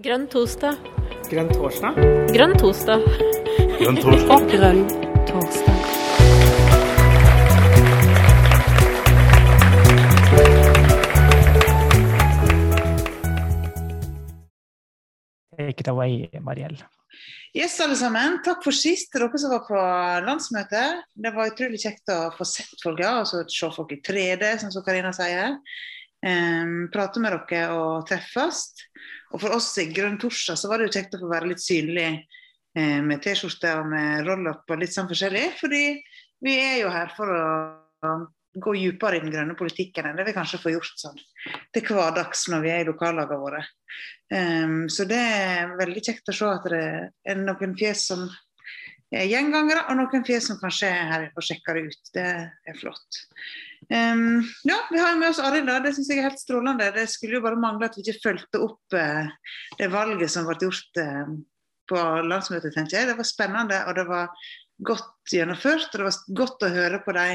Grønn torsdag. Grønn torsdag? Grønn torsdag. Grønn torsdag. Grønn torsdag. Take it away, Mariell. Yes, alle sammen. Takk for sist til dere som var på landsmøtet. Det var utrolig kjekt å få sett folk, ja. Altså se folk i 3D, sånn som Karina sier. Um, prate med dere og treffes. Og for oss i Grønn torsdag så var det jo kjekt å få være litt synlig eh, med T-skjorte og med roll-up og litt sånn forskjellig. Fordi vi er jo her for å gå dypere i den grønne politikken enn det vi kanskje får gjort sånn til hverdags når vi er i lokallagene våre. Um, så det er veldig kjekt å se at det er noen fjes som er gjengangere, og noen fjes som kanskje er her og sjekker det ut. Det er flott. Um, ja, vi har med oss Arild, det syns jeg er helt strålende. Det skulle jo bare mangle at vi ikke fulgte opp uh, det valget som ble gjort uh, på landsmøtet, tenker jeg. Det var spennende, og det var godt gjennomført. Og det var godt å høre på de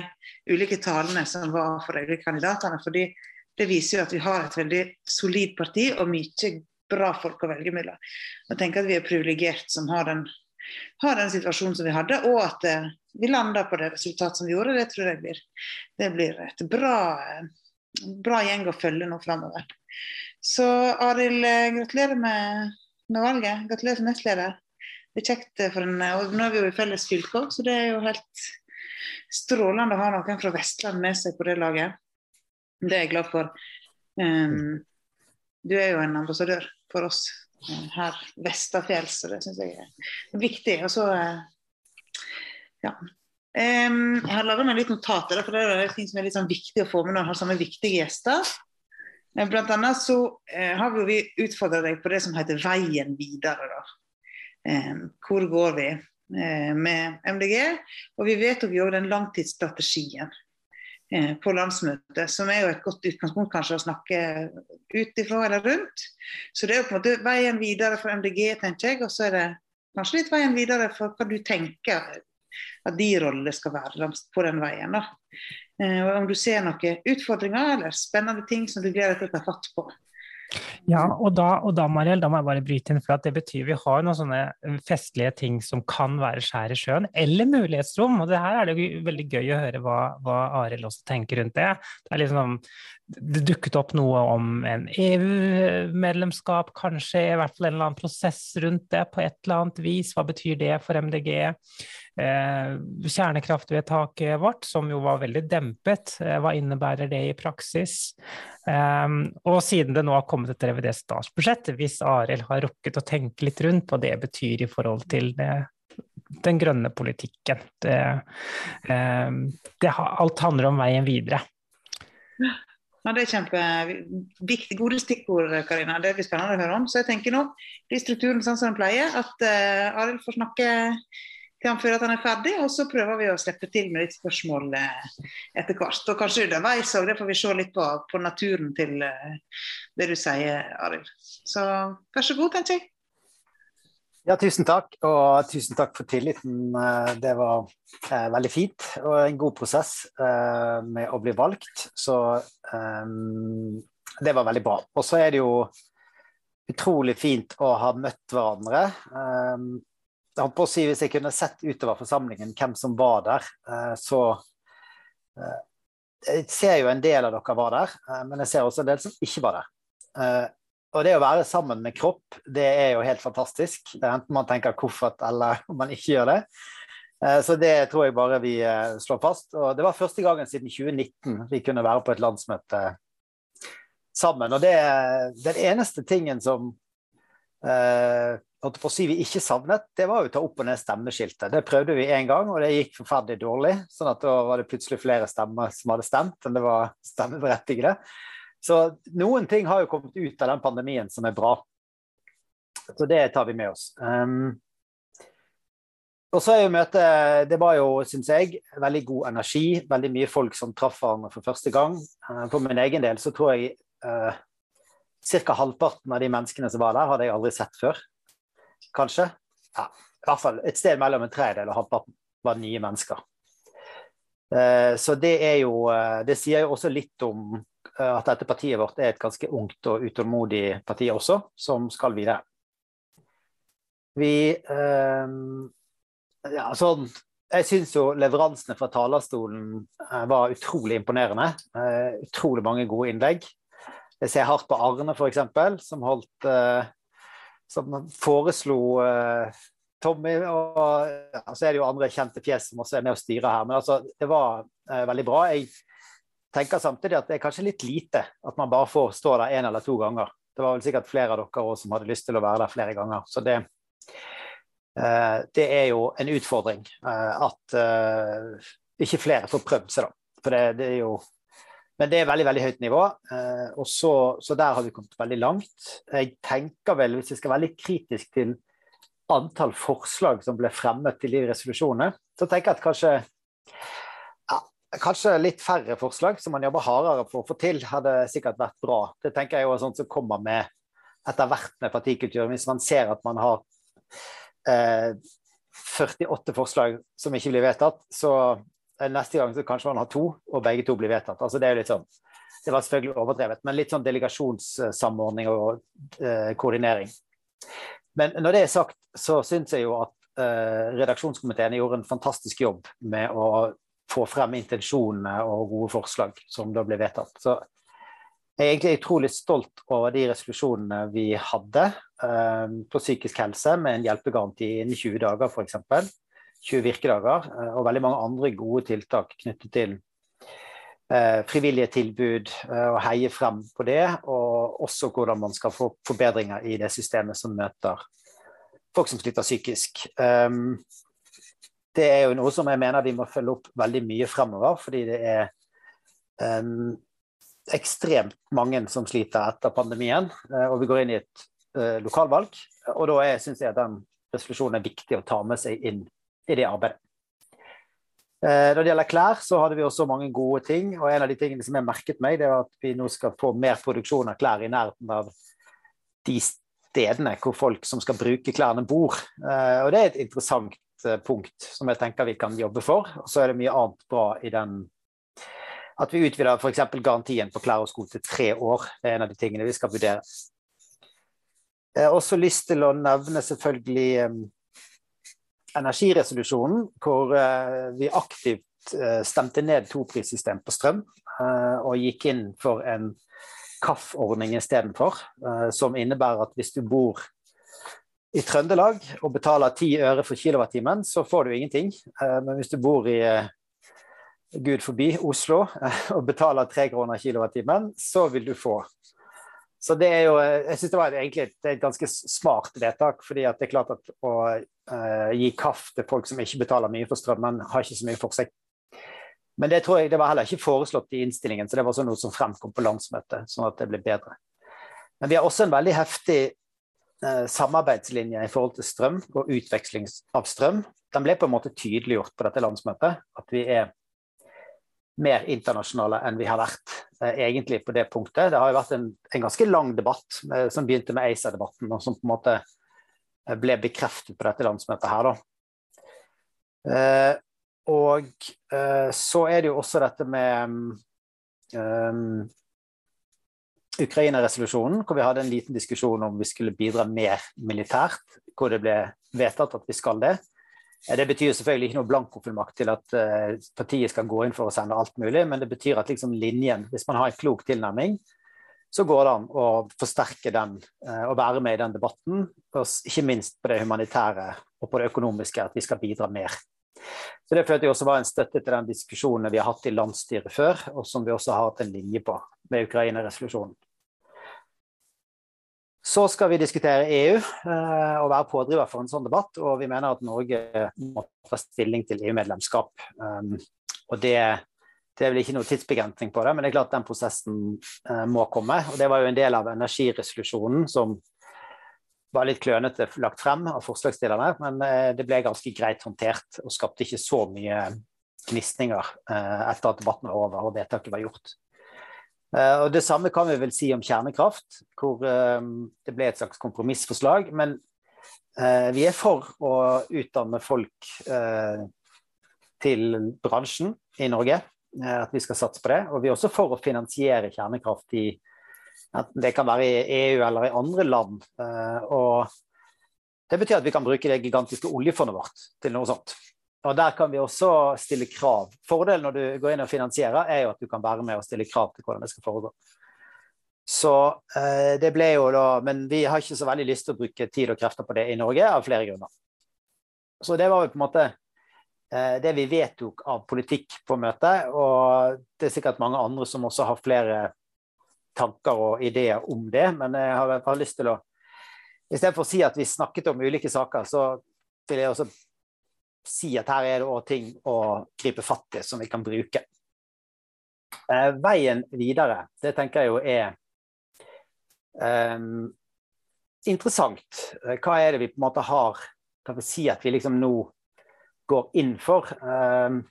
ulike talene som var for de ulike kandidatene. fordi det viser jo at vi har et veldig solid parti og mye bra folk å velge mellom. Jeg tenker at vi er privilegert som har den, har den, situasjonen som vi hadde, og at eh, vi landa på det resultatet som vi gjorde. Det tror jeg blir, det blir et bra, bra, gjeng å følge nå framover. Så Arild, gratulerer med, med, valget. Gratulerer som nestleder. Det er kjekt for en, og Nå er vi jo i felles fylke, så det er jo helt strålende å ha noen fra Vestland med seg på det laget. Det er jeg glad for. Um, du er jo en ambassadør for oss her vestafjells, så det syns jeg er viktig. Og så uh, ja. Jeg har laga meg litt notater, for det er ting som er litt sånn viktig å få med når man har sånne viktige gjester. Blant annet så har vi, utfordra deg på det som heter veien videre. da. Hvor går vi med MDG? Og vi vedtok jo den langtidsstrategien på landsmøtet, som er jo et godt utgangspunkt kanskje å snakke ut ifra eller rundt. Så det er jo på en måte veien videre for MDG, tenker jeg. Og så er det kanskje litt veien videre for hva du tenker at de rolle skal være på den veien. da. Og om du ser noen utfordringer eller spennende ting som du gleder deg til å ta fatt på. Ja, og da, og da, Mariel, da må jeg bare bryte inn, for det betyr vi har noen sånne festlige ting som kan være skjær i sjøen, eller mulighetsrom. Og det her er det veldig gøy å høre hva, hva Arild også tenker rundt det. Det er liksom det dukket opp noe om en EU-medlemskap, kanskje i hvert fall en eller annen prosess rundt det på et eller annet vis. Hva betyr det for MDG? Eh, kjernekraftvedtaket vårt, som jo var veldig dempet, eh, hva innebærer det i praksis? Eh, og siden det nå har kommet et revidert statsbudsjett, hvis Arild har rukket å tenke litt rundt hva det betyr i forhold til det, den grønne politikken. Det, eh, det, alt handler om veien videre. Ja, det er kjempeviktig. Gode stikkord, Karina. Det blir spennende å høre om. Så jeg tenker nå blir strukturen sånn som den pleier. At uh, Arild får snakke til han før at han er ferdig, og så prøver vi å slippe til med litt spørsmål uh, etter hvert. Og kanskje underveis òg, det får vi se litt på, på naturen til uh, det du sier, Arild. Så vær så god, tenker jeg. Ja, tusen takk, og tusen takk for tilliten. Det var eh, veldig fint og en god prosess eh, med å bli valgt. Så eh, det var veldig bra. Og så er det jo utrolig fint å ha møtt hverandre. jeg holdt på å si Hvis jeg kunne sett utover forsamlingen hvem som var der, så Jeg ser jo en del av dere var der, men jeg ser også en del som ikke var der. Og det å være sammen med kropp, det er jo helt fantastisk. Enten man tenker koffert eller om man ikke gjør det. Så det tror jeg bare vi slår fast. Og det var første gangen siden 2019 vi kunne være på et landsmøte sammen. Og det, den eneste tingen som eh, på å si vi ikke savnet, det var å ta opp og ned stemmeskiltet. Det prøvde vi én gang, og det gikk forferdelig dårlig. sånn at da var det plutselig flere stemmer som hadde stemt enn det var stemmeberettigede. Så noen ting har jo kommet ut av den pandemien som er bra. Så det tar vi med oss. Um, og så er jo møtet Det var jo, syns jeg, veldig god energi. Veldig mye folk som traff hverandre for første gang. Uh, for min egen del så tror jeg uh, ca. halvparten av de menneskene som var der, hadde jeg aldri sett før. Kanskje. Ja, I hvert fall et sted mellom en tredjedel og halvparten var nye mennesker. Uh, så det er jo Det sier jo også litt om at dette partiet vårt er et ganske ungt og utålmodig parti også, som skal videre. Vi ja, sånn jeg syns jo leveransene fra talerstolen var utrolig imponerende. utrolig mange gode innlegg. Jeg ser hardt på Arne, f.eks., som holdt Som foreslo Tommy, og ja, så er det jo andre kjente fjes som også er med og styrer her. Men altså, det var eh, veldig bra. Jeg tenker samtidig at det er kanskje litt lite at man bare får stå der én eller to ganger. Det var vel sikkert flere av dere også som hadde lyst til å være der flere ganger. Så det, eh, det er jo en utfordring eh, at eh, ikke flere får prøvd seg, da. For det, det, er jo Men det er veldig veldig høyt nivå, og så, så der har vi kommet veldig langt. Jeg tenker vel, hvis jeg skal være litt kritisk til antall forslag som ble fremmet til de resolusjonene, så tenker jeg at kanskje, kanskje litt færre forslag som man jobber hardere for å få til, hadde sikkert vært bra. Det tenker jeg er sånt som kommer med etter hvert med partikulturen. Hvis man ser at man har eh, 48 forslag som ikke blir vedtatt, så neste gang så kanskje man har to, og begge to blir vedtatt. Altså det er jo litt sånn det var selvfølgelig overdrevet, men litt sånn delegasjonssamordning og eh, koordinering. Men når det er sagt, så syns jeg jo at uh, redaksjonskomiteen gjorde en fantastisk jobb med å få frem intensjonene og gode forslag som da ble vedtatt. Så jeg er egentlig utrolig stolt over de resolusjonene vi hadde uh, på psykisk helse, med en hjelpegaranti innen 20 dager f.eks. 20 virkedager, uh, og veldig mange andre gode tiltak knyttet til frivillige tilbud og heie frem på det, og også hvordan man skal få forbedringer i det systemet som møter folk som sliter psykisk. Det er jo noe som jeg mener vi må følge opp veldig mye fremover, fordi det er um, ekstremt mange som sliter etter pandemien, uh, og vi går inn i et uh, lokalvalg. Og da syns jeg at den resolusjonen er viktig å ta med seg inn i det arbeidet. Uh, når det gjelder klær, så hadde vi også mange gode ting. Og en av de tingene som jeg merket meg, det er at vi nå skal få mer produksjon av klær i nærheten av de stedene hvor folk som skal bruke klærne, bor. Eh, og det er et interessant eh, punkt som jeg tenker vi kan jobbe for. Og så er det mye annet bra i den at vi utvider f.eks. garantien på klær og sko til tre år. Det er en av de tingene vi skal vurdere. Jeg har også lyst til å nevne selvfølgelig um, energiresolusjonen, hvor uh, vi aktivt stemte ned toprissystem på strøm og gikk inn for en KAF-ordning istedenfor, eh, som innebærer at hvis du bor i Trøndelag og betaler 10 øre for kilowattimen, så får du ingenting. Eh, men hvis du bor i eh, Gud forbi Oslo og betaler 3 kroner kilowattimen, så vil du få. Så det er jo, jeg synes det var egentlig et, et ganske smart vedtak. fordi det er klart at å uh, gi kaff til folk som ikke betaler mye for strømmen, har ikke så mye for seg. Men det tror jeg det var heller ikke foreslått i innstillingen, så det var sånn noe som fremkom på landsmøtet. sånn at det ble bedre. Men vi har også en veldig heftig eh, samarbeidslinje i forhold til strøm og utveksling av strøm. Den ble på en måte tydeliggjort på dette landsmøtet, at vi er mer internasjonale enn vi har vært eh, egentlig på det punktet. Det har jo vært en, en ganske lang debatt eh, som begynte med ACER-debatten, og som på en måte eh, ble bekreftet på dette landsmøtet her. da. Eh, og så er det jo også dette med um, Ukraina-resolusjonen, hvor vi hadde en liten diskusjon om vi skulle bidra mer militært. Hvor det ble vedtatt at vi skal det. Det betyr selvfølgelig ikke noe blankofullmakt til at uh, partiet skal gå inn for å sende alt mulig, men det betyr at liksom linjen, hvis man har en klok tilnærming, så går det an å forsterke den uh, og være med i den debatten. Ikke minst på det humanitære og på det økonomiske, at vi skal bidra mer. Så Det følte jeg også var en støtte til den diskusjonen vi har hatt i landsstyret før, og som vi også har hatt en linje på med Ukraina-resolusjonen. Så skal vi diskutere EU eh, og være pådriver for en sånn debatt. Og vi mener at Norge må ta stilling til EU-medlemskap. Um, og det, det, er vel ikke noe tidsbegrensning på det, men det er klart den prosessen uh, må komme. Og det var jo en del av energiresolusjonen som var litt klønete lagt frem av forslagsstillerne, men eh, det ble ganske greit håndtert og skapte ikke så mye gnisninger eh, etter at debatten var over og vedtaket var gjort. Eh, og Det samme kan vi vel si om kjernekraft, hvor det ble et slags kompromissforslag. Men vi er for å utdanne folk til bransjen i Norge, at vi skal satse på det. Og vi er også for å finansiere kjernekraft i Enten det kan være i EU eller i andre land. Eh, og Det betyr at vi kan bruke det gigantiske oljefondet vårt til noe sånt. Og Der kan vi også stille krav. Fordelen når du går inn og finansierer, er jo at du kan være med og stille krav til hvordan det skal foregå. Så eh, det ble jo da Men vi har ikke så veldig lyst til å bruke tid og krefter på det i Norge, av flere grunner. Så det var jo på en måte eh, det vi vedtok av politikk på møtet. Og det er sikkert mange andre som også har flere tanker og ideer om det, men jeg har bare lyst til å Istedenfor å si at vi snakket om ulike saker, så vil jeg også si at her er det ting å gripe fatt i som vi kan bruke. Eh, veien videre, det tenker jeg jo er eh, interessant. Hva er det vi på en måte har Kan vi si at vi liksom nå går inn for? Eh,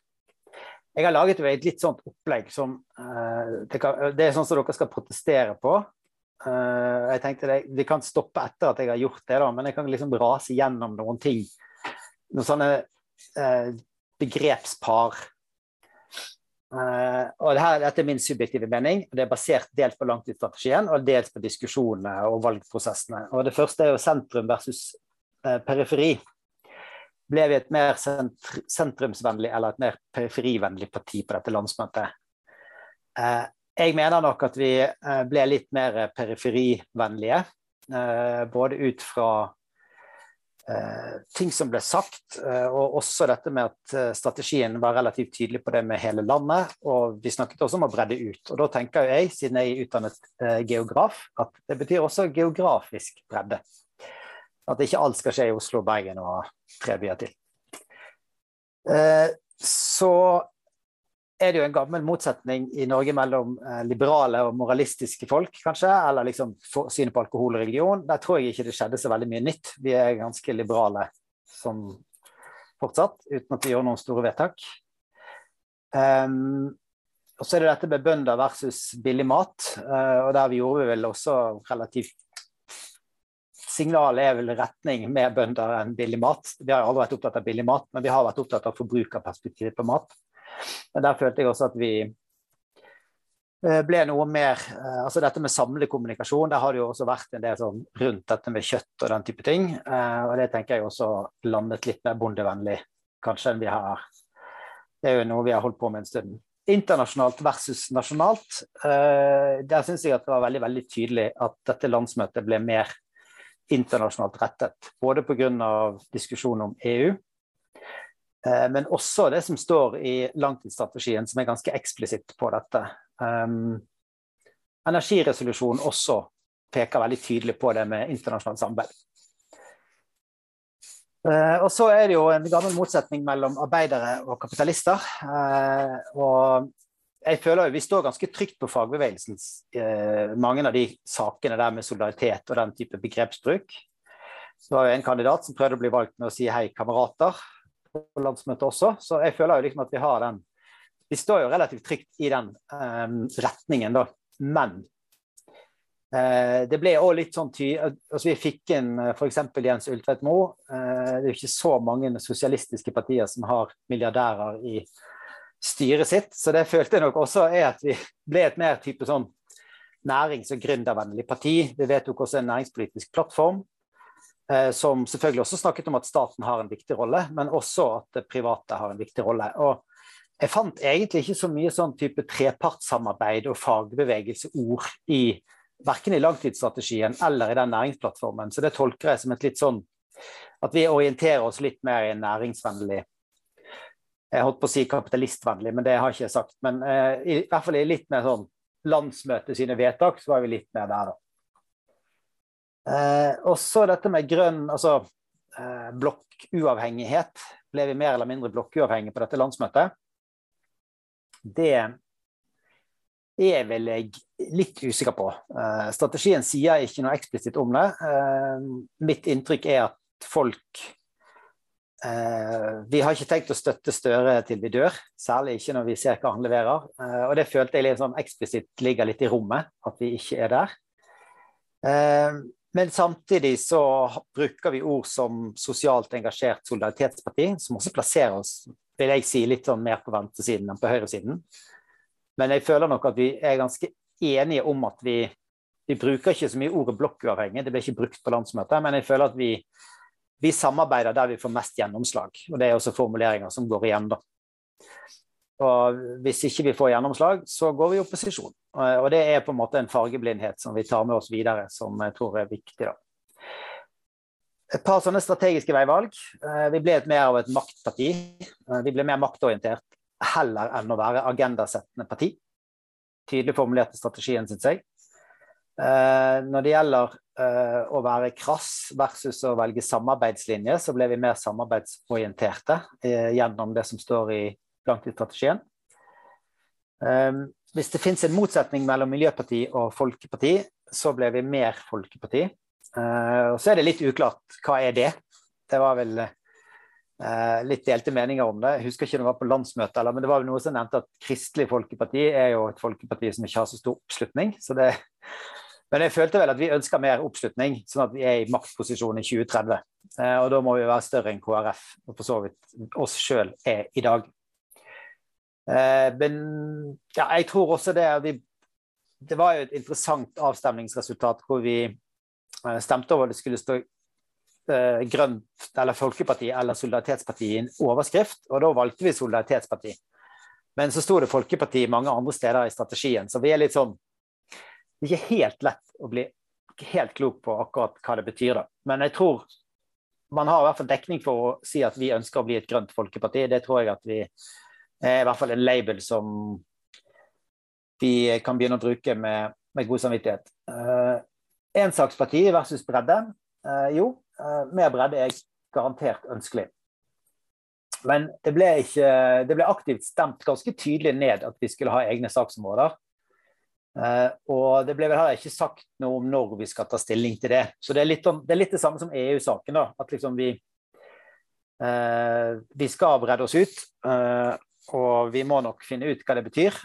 jeg har laget et litt sånt opplegg som uh, det, kan, det, er sånn som dere skal protestere på. Uh, jeg tenkte det, det, kan stoppe etter at jeg har gjort det, da, men jeg kan liksom rase gjennom noen ting. Noen sånne begrepspar. og det her, Dette er min subjektive mening. Det er basert dels på langtidsstrategien og dels på diskusjonene og valgprosessene. Og Det første er jo sentrum versus periferi ble vi et mer sentrumsvennlig eller et mer periferivennlig parti på dette landsmøtet. Eh, jeg mener nok at vi eh, ble litt mer periferivennlige, eh, både ut fra ting som ble sagt, og også dette med at strategien var relativt tydelig på det med hele landet. Og vi snakket også om å bredde ut. Og da tenker jeg, siden jeg er utdannet geograf, at det betyr også geografisk bredde. At ikke alt skal skje i Oslo, Bergen og tre byer til. Eh, så er det jo en gammel motsetning i Norge mellom eh, liberale og moralistiske folk, kanskje, eller liksom synet på alkohol og religion. Der tror jeg ikke det skjedde så veldig mye nytt. Vi er ganske liberale som fortsatt, uten at vi gjør noen store vedtak. Um, og så er det dette med bønder versus billig mat, uh, og der vi gjorde vi vel også relativt signalet er vel retning med bønder enn billig mat. Vi har aldri vært opptatt av billig mat, men vi har vært opptatt av forbrukerperspektivet på mat. Men der følte jeg også at vi eh, ble noe mer eh, altså Dette med samlekommunikasjon, der har det jo også vært en del sånn rundt dette med kjøtt og den type ting. Eh, og det tenker jeg også landet litt mer bondevennlig kanskje enn vi har. Det er jo noe vi har holdt på med en stund. Internasjonalt versus nasjonalt. Der syns jeg at det var veldig, veldig tydelig at dette landsmøtet ble mer internasjonalt rettet. Både pga. diskusjonen om EU, men også det som står i langtidsstrategien, som er ganske eksplisitt på dette. Um, energiresolusjonen også peker veldig tydelig på det med internasjonalt samarbeid. Uh, og så er det jo en gammel motsetning mellom arbeidere og kapitalister. Uh, og jeg føler jo Vi står ganske trygt på fagbevegelsens uh, mange av de sakene der med solidaritet og den type begrepsbruk. Så var jo en kandidat som prøvde å bli valgt med å si 'hei, kamerater' på landsmøtet også. Så jeg føler jo liksom at vi har den Vi står jo relativt trygt i den um, retningen, da. Men uh, det ble òg litt sånn ty... Altså vi fikk inn eh, f.eks. Jens Ulltvedt Moe. Uh, det er jo ikke så mange sosialistiske partier som har milliardærer i styret sitt. Så det følte jeg nok også er at vi ble et mer type sånn nærings- og gründervennlig parti. Vi vedtok også en næringspolitisk plattform. Eh, som selvfølgelig også snakket om at staten har en viktig rolle, men også at det private har en viktig rolle. Og jeg fant egentlig ikke så mye sånn type trepartssamarbeid og fagbevegelseord i verken i langtidsstrategien eller i den næringsplattformen. Så det tolker jeg som et litt sånn at vi orienterer oss litt mer i en næringsvennlig jeg holdt på å si kapitalistvennlig, men det har jeg ikke sagt. Men eh, i, i, hvert fall i litt mer sånn landsmøte sine vedtak, så var vi litt mer der, da. Eh, og så dette med grønn altså eh, blokkuavhengighet. Ble vi mer eller mindre blokkuavhengige på dette landsmøtet? Det er vel jeg litt usikker på. Eh, strategien sier ikke noe eksplisitt om det. Eh, mitt inntrykk er at folk Eh, vi har ikke tenkt å støtte Støre til vi dør, særlig ikke når vi ser hva han leverer. Eh, og det følte jeg litt sånn eksplisitt ligger litt i rommet, at vi ikke er der. Men samtidig så bruker vi ord som sosialt engasjert solidaritetsparti, som også plasserer oss vil jeg si, litt sånn mer på venstresiden enn på høyresiden. Men jeg føler nok at vi er ganske enige om at vi, vi bruker ikke så mye ordet blokkuavhengig, det ble ikke brukt på landsmøtet, men jeg føler at vi vi samarbeider der vi får mest gjennomslag. Og det er også formuleringer som går igjen, da. Og hvis ikke vi får gjennomslag, så går vi i opposisjon. Og det er på en måte en fargeblindhet som vi tar med oss videre, som jeg tror er viktig. da. Et par sånne strategiske veivalg. Eh, vi ble mer av et maktparti. Eh, vi ble mer maktorientert heller enn å være agendasettende parti. Tydelig formulerte strategien, syns jeg. Eh, når det gjelder å være krass versus å velge samarbeidslinje, så ble vi mer samarbeidsorienterte gjennom det som står i langtidsstrategien. Hvis det finnes en motsetning mellom Miljøparti og Folkeparti, så ble vi mer Folkeparti. Uh, og så er det litt uklart hva er det. Det var vel uh, litt delte meninger om det. Jeg husker ikke om det var på landsmøtet, eller, men det var vel noe som nevnte at Kristelig Folkeparti er jo et folkeparti som ikke har så stor oppslutning. Så det, men jeg følte vel at vi ønsker mer oppslutning, sånn at vi er i maktposisjon i 2030. Uh, eh, og da må vi være større enn KrF, og for så vidt oss sjøl er i dag. Men ja, jeg tror også det vi, Det var jo et interessant avstemningsresultat hvor vi Eh, stemte over det skulle stå eh, Grønt eller Folkeparti eller Solidaritetsparti i en overskrift, og da valgte vi Solidaritetsparti. Men så sto det Folkeparti mange andre steder i strategien, så vi er litt sånn Det er ikke helt lett å bli helt klok på akkurat hva det betyr, da. Men jeg tror man har i hvert fall dekning for å si at vi ønsker å bli et grønt folkeparti. Det tror jeg at vi er i hvert fall en label som vi kan begynne å bruke med, med god samvittighet. Uh, Ensaksparti versus bredde. Uh, jo, uh, mer bredde er garantert ønskelig. Men det ble, ikke, det ble aktivt stemt ganske tydelig ned at vi skulle ha egne saksområder. Uh, og det ble vel heller ikke sagt noe om når vi skal ta stilling til det. Så det er litt, om, det, er litt det, samme som EU-saken. da, At liksom vi, uh, vi skal bredde oss ut. Uh, og vi må nok finne ut hva det betyr.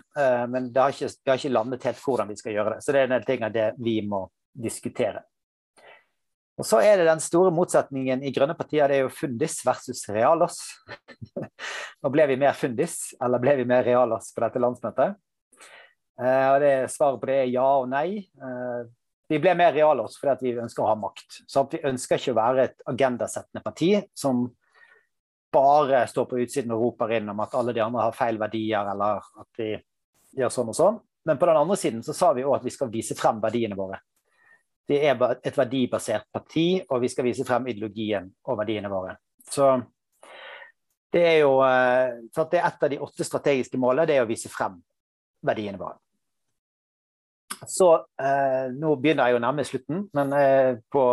men det har, ikke, det har, ikke, landet helt hvordan vi skal gjøre det. Så det er en del ting av det vi må diskutere. Og Så er det den store motsetningen i grønne partier, det er jo fundis versus realos. Og ble vi mer fundis, eller ble vi mer realos på dette landsmøtet? Eh, og det Svaret på det er ja og nei. Eh, vi ble mer realos fordi vi ønsker å ha makt. Så Vi ønsker ikke å være et agendasettende parti som bare står på utsiden og roper inn om at alle de andre har feil verdier, eller at de gjør sånn og sånn. Men på den andre siden så sa vi òg at vi skal vise frem verdiene våre. Det er et verdibasert parti, og vi skal vise frem ideologien og verdiene våre. Så det er jo for så det er et av de åtte strategiske målene, det er å vise frem verdiene våre. Så eh, nå begynner jeg å nærme slutten men, eh, på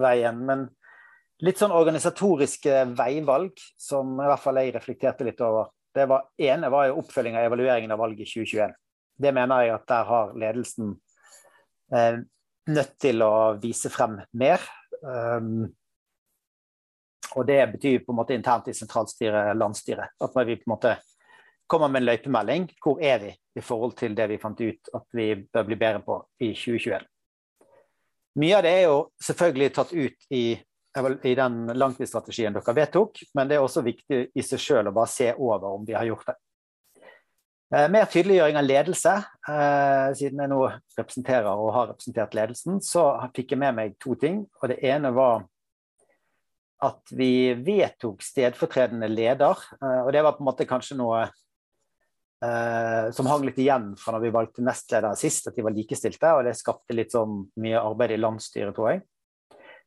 veien. Men litt sånn organisatoriske veivalg som i hvert fall jeg reflekterte litt over. Det var, ene var jo oppfølging av evalueringen av valget i 2021. Det mener jeg at der har ledelsen eh, nødt til å vise frem mer. Um, og det betyr på en måte internt i sentralstyret, landsstyret, at vi på en måte kommer med en løypemelding, hvor er vi i forhold til det vi fant ut at vi bør bli bedre på i 2021. Mye av det er jo selvfølgelig tatt ut i, i den langtidsstrategien dere vedtok, men det er også viktig i seg sjøl å bare se over om vi har gjort det. Eh, mer tydeliggjøring av ledelse. Eh, siden jeg nå representerer og har representert ledelsen, så fikk jeg med meg to ting. Og det ene var at vi vedtok stedfortredende leder. Eh, og det var på en måte kanskje noe som hang litt igjen fra når vi valgte nestleder sist, at de var likestilte. Og det skapte litt sånn mye arbeid i landsstyret, tror jeg.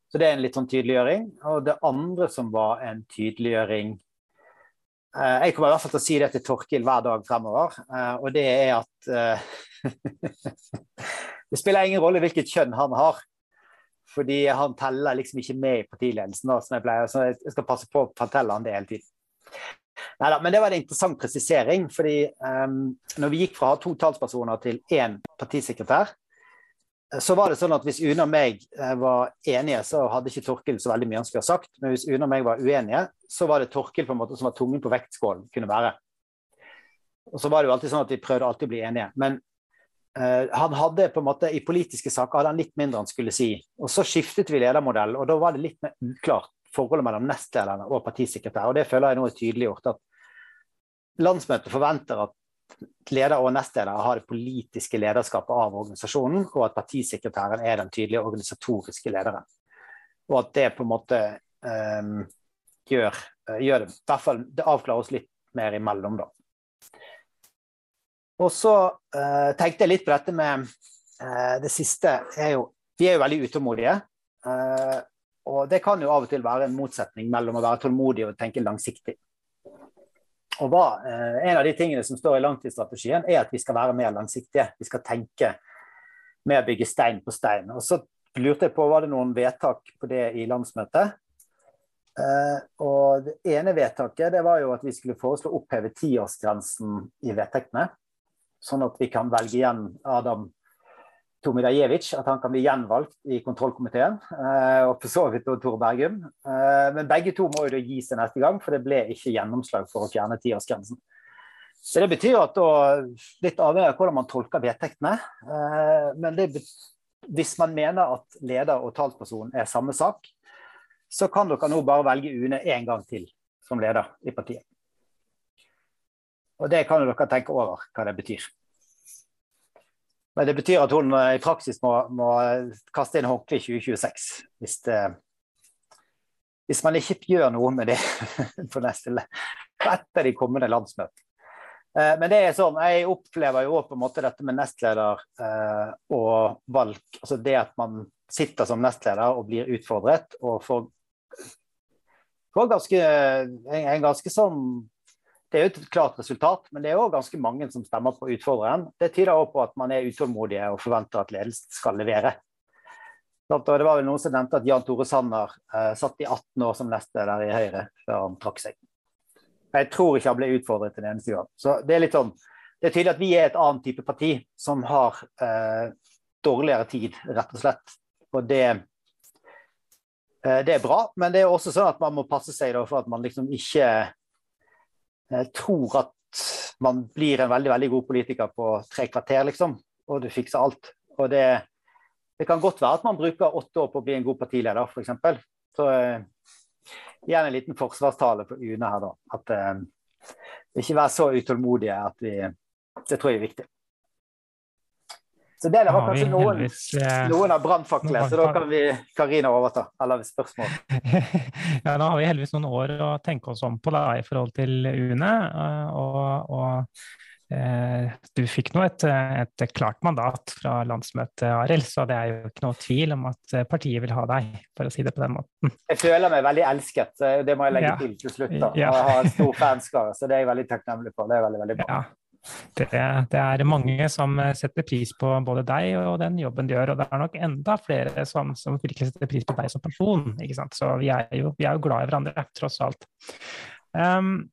Så det er en litt sånn tydeliggjøring. Og det andre som var en tydeliggjøring Eh, jeg kommer i hvert fall til å si det til Torkil hver dag fremover, eh, og det er at eh, Det spiller ingen rolle hvilket kjønn han har, fordi han teller liksom ikke med i partiledelsen. som jeg pleier, så jeg skal passe på å fortelle han det hele tiden. Neida, men det var en interessant presisering, fordi um, når vi gikk fra å ha to talspersoner til én partisekretær, så var det sånn at Hvis Une og meg eh, var enige, så hadde ikke Torkil så veldig mye han skulle ha sagt. Men hvis Une og meg var uenige, så var det Torkil på en måte som var tungen på vektskålen kunne være. Og så var det jo alltid sånn at Vi prøvde alltid å bli enige. Men uh, han hadde på en måte i politiske saker hadde han litt mindre han skulle si. Og Så skiftet vi ledermodell, og da var det litt mer uklart forholdet mellom nestlederne og partisekretær. Og Det føler jeg nå er tydeliggjort. at Landsmøtet forventer at leder og nestleder har det politiske lederskapet av organisasjonen, og at partisekretæren er den tydelige organisatoriske lederen. Og at det på en måte um, gjør, gjør, det. I hvert fall det avklarer oss litt mer imellom, da. Og så uh, tenkte jeg litt på dette med uh, det siste er jo Vi er jo veldig utålmodige. Uh, og det kan jo av og til være en motsetning mellom å være tålmodig og tenke langsiktig. Og hva, En av de tingene som står i langtidsstrategien, er at vi skal være mer langsiktige. Vi skal tenke med å bygge stein på stein. Og så lurte jeg på, Var det noen vedtak på det i landsmøtet? Uh, og Det ene vedtaket det var jo at vi skulle foreslå å oppheve tiårsgrensen i vedtektene. Sånn at vi kan velge igjen Adam Tomidajevic, at han kan bli gjenvalgt i kontrollkomiteen. Uh, og for så vidt Tor Bergum. Uh, men begge to må jo da gi seg neste gang, for det ble ikke gjennomslag for å fjerne tiårsgrensen. Så Det betyr at da, litt avhengig av hvordan man tolker vedtektene, men det, hvis man mener at leder og talsperson er samme sak, så kan dere nå bare velge UNE én gang til som leder i partiet. Og det kan dere tenke over hva det betyr. Men det betyr at hun eh, i praksis må, må kaste inn håndkleet i 2026. Hvis, det, hvis, man ikke gjør noe med det på neste etter et de kommende landsmøtene. Eh, men det er sånn, jeg opplever jo på en måte dette med nestleder eh, og valg. altså Det at man sitter som nestleder og blir utfordret og får får ganske, en, en ganske sånn det er jo et klart resultat, men det er òg ganske mange som stemmer på utfordreren. Det tyder også på at man er utålmodige og forventer at ledelsen skal levere. Det var vel noen som nevnte at Jan Tore Sanner eh, satt i 18 år som nestleder i Høyre før han trakk seg. Jeg tror ikke han ble utfordret en eneste gang. Så det er litt sånn, det er tydelig at vi er et annet type parti som har eh, dårligere tid, rett og slett. Og det Eh, det er bra, men det er også sånn at man må passe seg for at man liksom ikke tror at man blir en veldig veldig god politiker på tre kvarter, liksom, og du fikser alt. Og det, det kan godt være at man bruker åtte år på å bli en god partileder, f.eks. Så eh, igjen en liten forsvarstale for UNE her, da. At eh, ikke være så utålmodige at vi Det tror jeg er viktig. Så det var kanskje noen, eh, noen av brannfaklene, så da kan vi Karina overta. Eller spørsmål. ja, da har vi heldigvis noen år å tenke oss om på da, i forhold til UNE. Eh, og, og eh, du fikk nå et, et, klart mandat fra landsmøtet, Arild, så det er jo ikke noe tvil om at partiet vil ha deg, for å si det på den måten. Jeg føler meg veldig elsket, det må jeg legge ja. til til slutt. da. Ja. Jeg har en stor fanskare, så det er jeg veldig takknemlig for. Det er veldig, veldig bra. Ja. Det, det, er mange som setter pris på både deg og den jobben du gjør, og det er nok enda flere som, som virkelig setter pris på deg som person. Så vi er, jo, vi er, jo, glad i hverandre, tross alt. Um,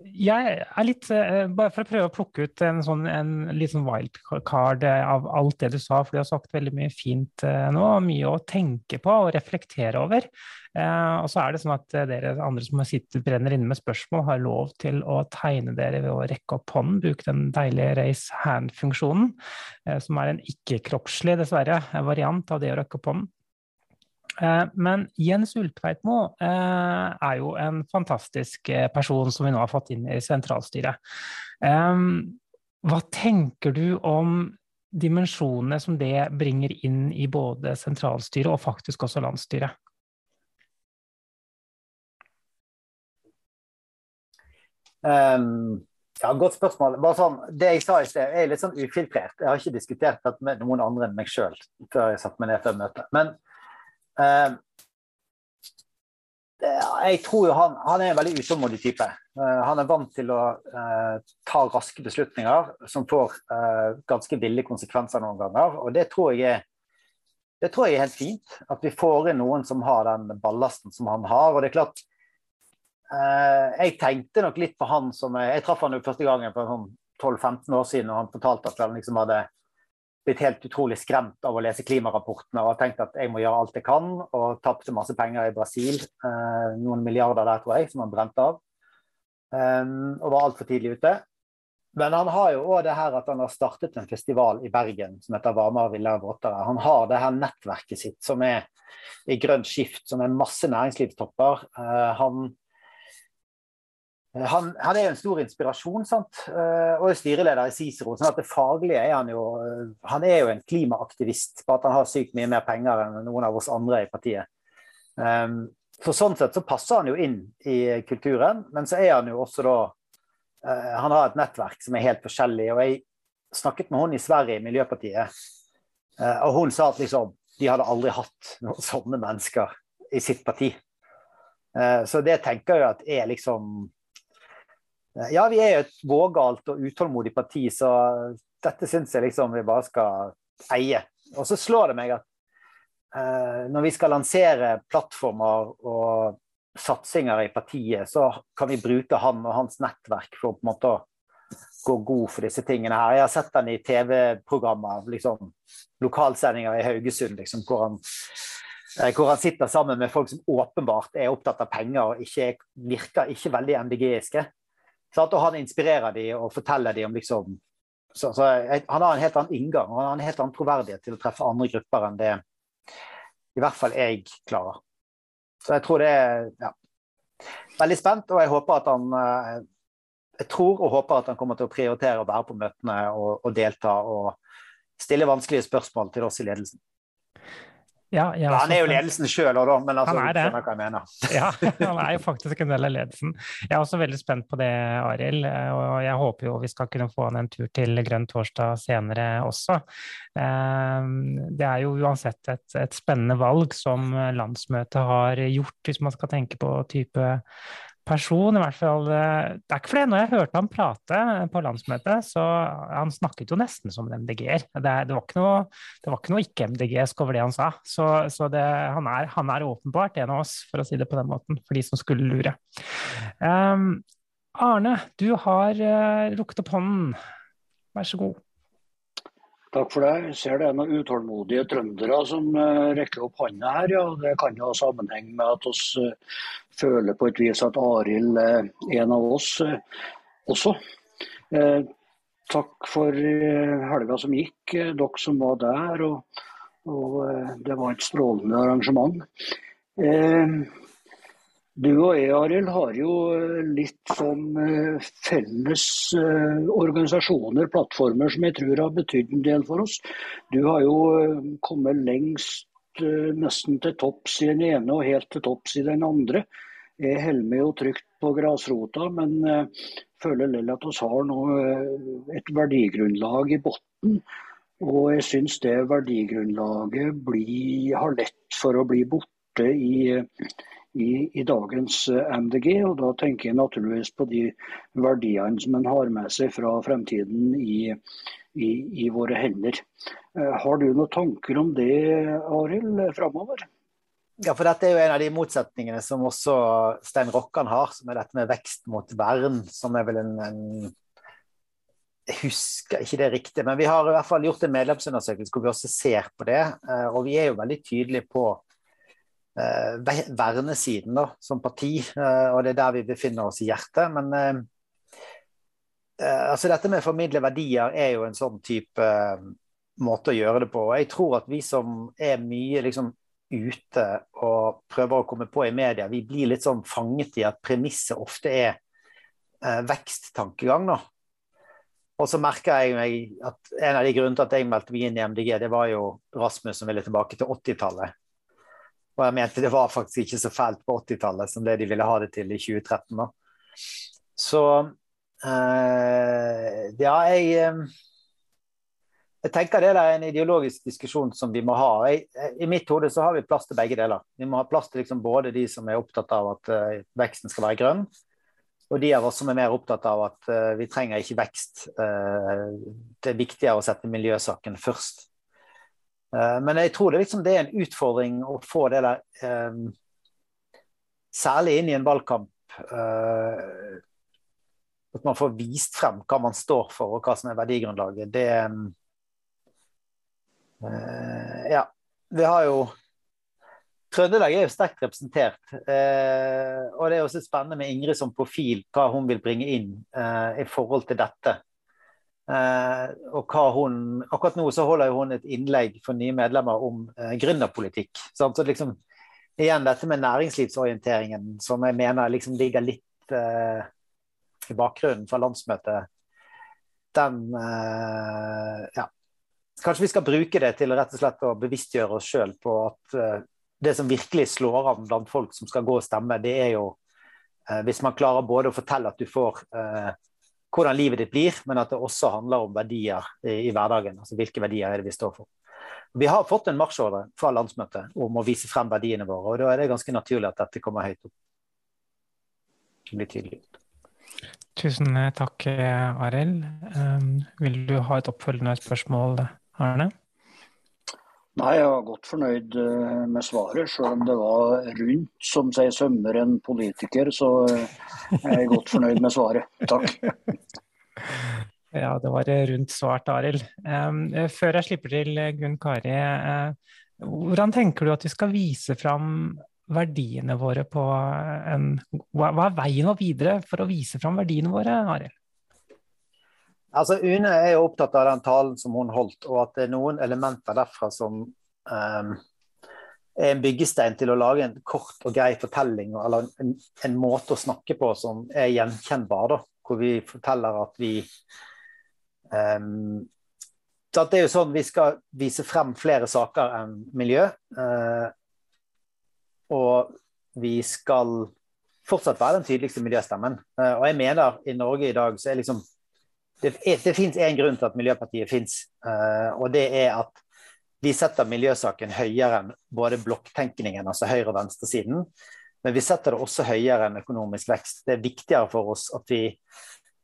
jeg er litt uh, Bare for å prøve å plukke ut en sånn en litt sånn wildcard av alt det du sa, for du har sagt veldig mye fint uh, nå. Mye å tenke på og reflektere over. Og så er det sånn at dere andre som sitter brenner inne med spørsmål, har lov til å tegne dere ved å rekke opp hånden. Bruke den deilige raise hand-funksjonen, som er en ikke-kroppslig, dessverre, variant av det å rekke opp hånden. Eh, men Jens Ulltveitmo eh, er jo en fantastisk eh, person som vi nå har fått inn i sentralstyret. Hva tenker du om dimensjonene som det bringer inn i både sentralstyret og faktisk også landsstyret? Um, ja, Godt spørsmål. Bare sånn, det jeg sa i sted, er litt sånn ufiltrert. Jeg har ikke diskutert dette med noen andre enn meg sjøl før jeg satte meg ned før møtet. Men jeg tror jo han, han, er en veldig utålmodig type. Uh, han er vant til å uh, ta raske beslutninger som får ganske ville konsekvenser noen ganger. Og det tror, jeg er, det tror jeg er helt fint. At vi får inn noen som har den ballasten som han har. Og det er klart Jeg tenkte nok litt på han som Jeg traff han jo første gangen for sånn 12-15 år siden, og han fortalte at han liksom hadde blitt helt utrolig skremt av å lese klimarapportene og tenkt at jeg må gjøre alt jeg kan, og tapte masse penger i Brasil. Eh, noen milliarder der, tror jeg, som han brente av. Um, og var altfor tidlig ute. Men han har jo òg det her at han har startet en festival i Bergen som heter Varmere, villere våtere. Han har det her nettverket sitt som er i grønt skift, som er masse næringslivstopper. Uh, han han, han, er jo en stor inspirasjon, sant? Eh, og er styreleder i Cicero. sånn at det faglige er Han jo eh, Han er jo en klimaaktivist, bare at han har sykt mye mer penger enn noen av oss andre i partiet. Um, så sånn sett så passer han jo inn i kulturen, men så er han jo også da uh, Han har et nettverk som er helt forskjellig. og jeg snakket med hun i Sverige, i Miljøpartiet, uh, og hun sa at liksom de hadde aldri hatt noen sånne mennesker i sitt parti. Uh, så det tenker jeg at er liksom Ja, vi er jo et vågalt og utålmodig parti, så dette syns jeg liksom vi bare skal eie. Og så slår det meg at Eh, når vi skal lansere plattformer og satsinger i partiet, så kan vi bruke han og hans nettverk for å på en måte gå god for disse tingene her. Jeg har sett han i TV-programmer, liksom, lokalsendinger i Haugesund, liksom, hvor, han, eh, hvor, han, sitter sammen med folk som åpenbart er opptatt av penger og ikke, virker ikke veldig MDG-iske. Og han inspirerer de og forteller de om liksom så, så Han har en helt annen inngang og han har en helt annen troverdighet til å treffe andre grupper enn det i hvert fall jeg klarer. Så jeg tror det er ja, veldig spent, og jeg håper at han eh, jeg tror og håper at han kommer til å prioritere å være på møtene og, og delta og stille vanskelige spørsmål til oss i ledelsen. Ja, ja, han er jo ledelsen sjøl òg, da, men altså, han er det. hva jeg mener. ja, han er jo faktisk en del av ledelsen. Jeg er også veldig spent på det, Arild. Og jeg håper jo vi skal kunne få han en tur til Grønn torsdag senere også. Ehm, det er jo uansett et, et spennende valg som landsmøtet har gjort, hvis man skal tenke på type person, i hvert fall eh, Det er ikke fordi når jeg hørte ham prate på landsmøtet, så han snakket jo nesten som en MDG-er. Det, det, var ikke noe, noe ikke-MDG-sk over det han sa. Så, så det, han, er, han, er, åpenbart en av oss, for å si det på den måten, for de som skulle lure. Um, Arne, du har uh, rukket opp hånden. Vær så god. Takk for det. Jeg ser det er noen utålmodige trøndere som uh, rekker opp hånda her. ja. Det kan jo ha sammenheng med at vi uh, føler på et vis at Arild er en av oss også. takk for helga som gikk, dere som var der. Og, og det var et strålende arrangement. Du og jeg, Arild, har jo eh, litt sånn eh, felles eh, organisasjoner, plattformer, som jeg tror har betydd en del for oss. Du har jo kommet lengst nesten til topps i den ene og helt til topps i den andre. Jeg holder meg jo trygt på grasrota, men føler likevel at vi har nå et verdigrunnlag i bunnen. Og jeg syns det verdigrunnlaget blir, har lett for å bli borte i i, i, dagens eh, MDG. Og da tenker jeg naturligvis på de verdiene som en har med seg fra fremtiden i, i, i våre hender. Eh, har du noen tanker om det, Arild, framover? Ja, for dette er jo en av de motsetningene som også Stein Rokkan har, som er dette med vekst mot vern, som er vel en, en jeg husker ikke det riktig, men vi har i hvert fall gjort en medlemsundersøkelse hvor vi også ser på det. Eh, og vi er jo veldig tydelige på Eh, vernesiden da, som parti, eh, og det er der vi befinner oss i hjertet. Men eh, altså dette med å formidle verdier er jo en sånn type måte å gjøre det på. Og jeg tror at vi som er mye liksom ute og prøver å komme på i media, vi blir litt sånn fanget i at premisset ofte er veksttankegang. da. Og så merker jeg meg at en av de grunnene til at jeg meldte meg inn i MDG, det var jo Rasmus som ville tilbake til 80-tallet. Og jeg mente det var faktisk ikke så fælt på 80-tallet som det de ville ha det til i 2013. Da. Så eh, ja, jeg eh, jeg tenker det er en ideologisk diskusjon som vi må ha. Jeg, I mitt hode så har vi plass til begge deler. Vi må ha plass til liksom både de som er opptatt av at uh, veksten skal være grønn, og de av oss som er mer opptatt av at uh, vi trenger ikke vekst. Det er viktigere å sette miljøsaken først. Eh, men jeg tror det, liksom, det er en utfordring å få det der eh, Særlig inn i en valgkamp. eh, at man får vist frem hva man står for og hva som er verdigrunnlaget. Det eh, Ja. Vi har jo Trøndelag er jo sterkt representert. Uh, og det er også spennende med Ingrid som profil, hva hun vil bringe inn i forhold til dette. Uh, og hva hun, akkurat nå så holder hun et innlegg for nye medlemmer om eh, gründerpolitikk. Så liksom, igjen dette med næringslivsorienteringen, som jeg mener liksom ligger litt eh, i bakgrunnen fra landsmøtet, den ja. Kanskje vi skal bruke det til rett og slett å bevisstgjøre oss sjøl på at det som virkelig slår an blant folk som skal gå og stemme, det er jo eh, hvis man klarer både å fortelle at du får eh, hvordan livet ditt blir, men at det også handler om verdier i, i hverdagen. Altså hvilke verdier er det vi står for. Vi har fått en marsjordre fra landsmøtet om å vise frem verdiene våre, og da er det ganske naturlig at dette kommer høyt opp. Det blir tydelig. Tusen takk, Arild. Um, vil du ha et oppfølgende spørsmål, Arne? Nei, jeg var godt fornøyd eh, med svaret, selv om det var rundt, som sier sømmer en politiker. Så eh, jeg er godt fornøyd med svaret. Takk. Ja, det var rundt svart, Arild. Før jeg slipper til Gunn Kari, eh, hvordan tenker du at vi skal vise fram verdiene våre på en Hva er veien videre for å vise fram verdiene våre, Arild? Altså, Une er jo opptatt av den talen som hun holdt, og at det er noen elementer derfra som um, er en byggestein til å lage en kort og grei fortelling, eller en, en måte å snakke på som er gjenkjennbar. da, Hvor vi forteller at vi um, så det er jo sånn Vi skal vise frem flere saker enn miljø. Uh, og vi skal fortsatt være den tydeligste miljøstemmen. Uh, og jeg mener i Norge i dag så er liksom det, det fins én grunn til at Miljøpartiet fins, uh, og det er at vi setter miljøsaken høyere enn både blokktenkningen, altså høyre- og venstresiden. Men vi setter det også høyere enn økonomisk vekst. Det er viktigere for oss at vi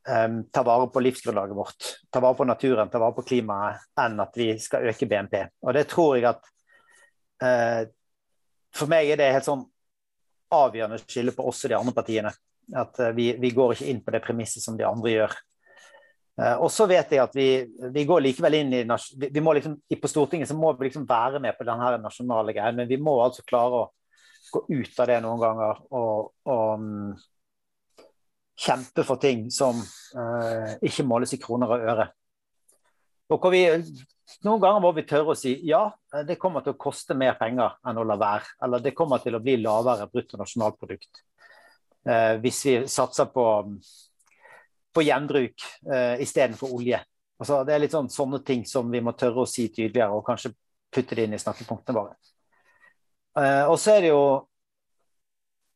um, tar vare på livsgrunnlaget vårt, tar vare på naturen, tar vare på klimaet, enn at vi skal øke BNP. Og det tror jeg at uh, For meg er det helt sånn avgjørende skille på oss og de andre partiene. At uh, vi, vi går ikke inn på det premisset som de andre gjør. Eh, og så vet jeg at vi, vi går likevel inn i vi må liksom, På Stortinget så må vi liksom være med på denne nasjonale greien, men vi må altså klare å gå ut av det noen ganger og, og um, kjempe for ting som uh, ikke måles i kroner og øre. Og vi, noen ganger må vi tørre å si ja, det kommer til å koste mer penger enn å la være. Eller det kommer til å bli lavere bruttonasjonalprodukt uh, hvis vi satser på på gjenbruk uh, istedenfor olje. Altså, det er litt sånn, sånne ting som vi må tørre å si tydeligere, og kanskje putte det inn i snakkepunktene våre. Uh, og så er det jo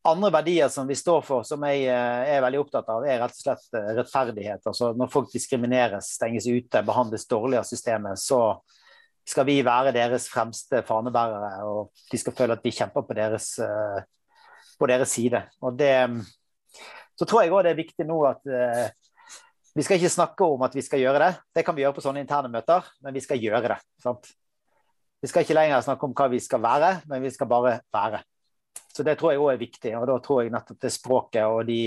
andre verdier som vi står for, som jeg uh, er veldig opptatt av, er rett og slett uh, rettferdighet. Altså, når folk diskrimineres, stenges ute, behandles dårlig av systemet, så skal vi være deres fremste fanebærere, og de skal føle at vi kjemper på deres, på deres side. Og det, så tror jeg òg det er viktig nå at vi skal ikke snakke om at vi skal gjøre det, det kan vi gjøre på sånne interne møter, men vi skal gjøre det. Sant? Vi skal ikke lenger snakke om hva vi skal være, men vi skal bare være. Så det tror jeg òg er viktig. Og da tror jeg nettopp det språket og de,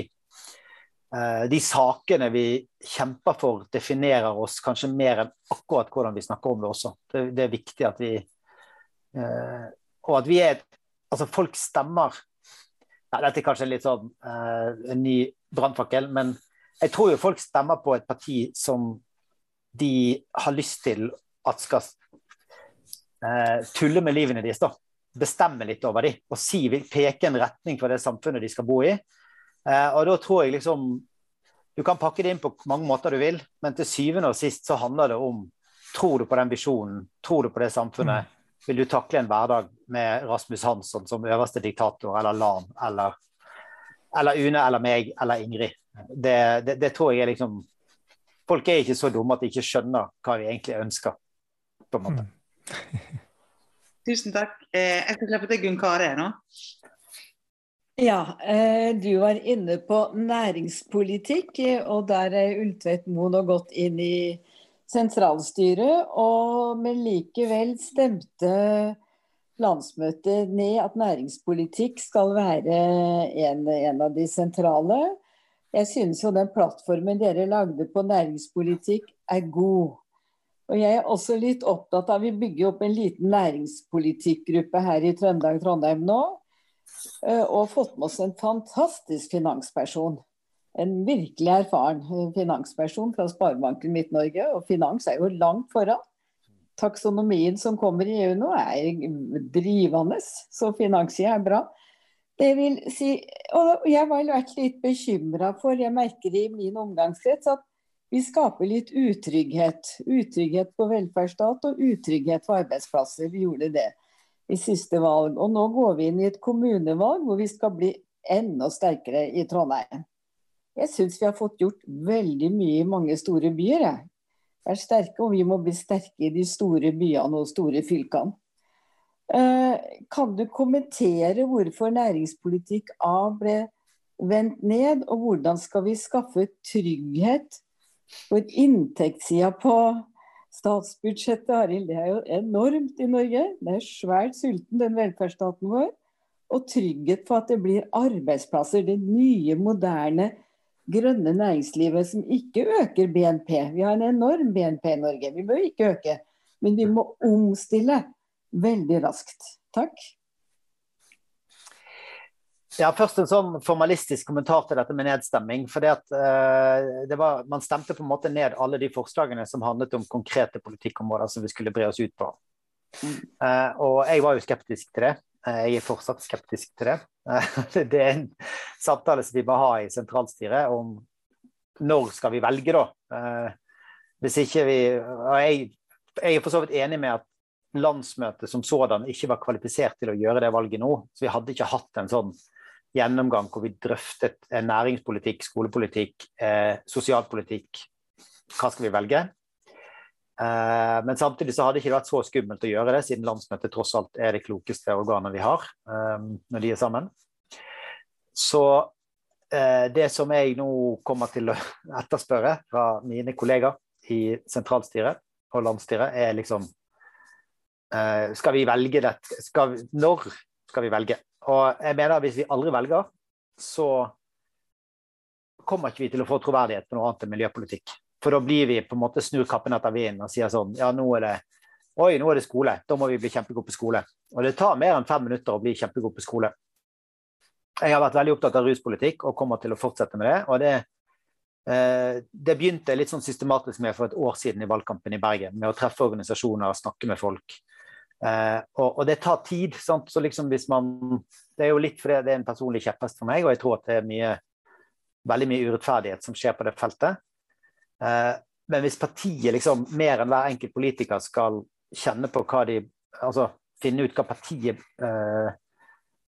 eh, de sakene vi kjemper for, definerer oss kanskje mer enn akkurat hvordan vi snakker om det også. Det, det er viktig at vi eh, Og at vi er Altså, folk stemmer ja, Dette er kanskje litt sånn uh, en ny brannfakkel, men jeg tror jo folk stemmer på et parti som de har lyst til at skal uh, tulle med livene deres. da. Bestemme litt over dem og si, peke en retning for det samfunnet de skal bo i. Uh, og da tror jeg liksom Du kan pakke det inn på mange måter du vil, men til syvende og sist så handler det om Tror du på den visjonen? Tror du på det samfunnet? Vil du takle en hverdag med Rasmus Hansson som øverste diktator, eller Lan, eller, eller Une, eller meg, eller Ingrid? det, det, det, tror jeg er liksom Folk er ikke så dumme at de ikke skjønner hva vi egentlig ønsker. på en måte. Mm. Tusen takk. Eh, jeg skal slippe til Gunn Kare nå. Ja, eh, du var inne på næringspolitikk, og der er Ultvedt Moen og gått inn i sentralstyret. Og, men likevel stemte landsmøtet ned at næringspolitikk skal være en, en av de sentrale. Jeg synes jo den plattformen dere lagde på næringspolitikk er god. Og jeg er også litt opptatt av Vi bygger opp en liten næringspolitikkgruppe her i Trøndelag Trondheim nå. Eh, og fått med oss en fantastisk finansperson. En virkelig erfaren eh, finansperson fra Sparebanken Midt-Norge. Og finans er jo langt foran. Taksonomien som kommer i EU nå er drivende, så finanssida er bra. Det vil si, og jeg har vært litt bekymra for, jeg merker i min omgangskrets, at vi skaper litt utrygghet. Utrygghet på velferdsstat og utrygghet for arbeidsplasser. Vi gjorde det i siste valg. Og nå går vi inn i et kommunevalg hvor vi skal bli enda sterkere i Trondheim. Jeg syns vi har fått gjort veldig mye i mange store byer. Jeg. Er sterke, og vi må bli sterke i de store byene og store fylkene. Eh, kan du kommentere hvorfor næringspolitikk A ble vendt ned, og hvordan skal vi skaffe trygghet for inntektssida på statsbudsjettet? Arild, det er jo enormt i Norge. Det er svært sulten, den velferdsstaten vår. Og trygghet for at det blir arbeidsplasser. Det nye, moderne, grønne næringslivet som ikke øker BNP. Vi har en enorm BNP i Norge. Vi bør ikke øke, men vi må omstille veldig raskt. Takk. Ja, Først en sånn formalistisk kommentar til dette med nedstemming. for uh, det var, Man stemte på en måte ned alle de forslagene som handlet om konkrete politikkområder som vi skulle bre oss ut på. Uh, og jeg var jo skeptisk til det. Uh, jeg er fortsatt skeptisk til det. det er en samtale som vi må ha i sentralstyret om når skal vi velge, da. hvis ikke vi og jeg, er for så vidt enig med at landsmøtet som sådan ikke var kvalifisert til å gjøre det valget nå. Så vi hadde ikke hatt en sånn gjennomgang hvor vi drøftet eh, næringspolitikk, skolepolitikk, eh, sosialpolitikk. Hva skal vi velge? Eh, men samtidig så hadde det ikke vært så skummelt å gjøre det, siden landsmøtet tross alt er det klokeste organet vi har eh, når de er sammen. Så eh, det som jeg nå kommer til å etterspørre fra mine kollegaer i sentralstyret og landsstyret, er liksom Skal vi velge dette? Skal vi, når skal vi velge? Og jeg mener at hvis vi aldri velger, så kommer ikke vi til å få troverdighet på noe annet enn miljøpolitikk. For da blir vi på en måte snur kappen etter vinden og sier sånn Ja, nå er det Oi, nå er det skole. Da må vi bli kjempegode på skole. Og det tar mer enn fem minutter å bli kjempegod på skole. Jeg har vært veldig opptatt av ruspolitikk og kommer til å fortsette med det. Og det, eh, det begynte litt sånn systematisk med for et år siden i valgkampen i Bergen. Med å treffe organisasjoner og snakke med folk. Eh, og, og, det tar tid. Sant? Så liksom hvis man Det er jo litt fordi det er en personlig kjepphest for meg, og jeg tror at det er mye, veldig mye urettferdighet som skjer på det feltet. Eh, men hvis partiet liksom mer enn hver enkelt politiker skal kjenne på hva de Altså finne ut hva partiet eh,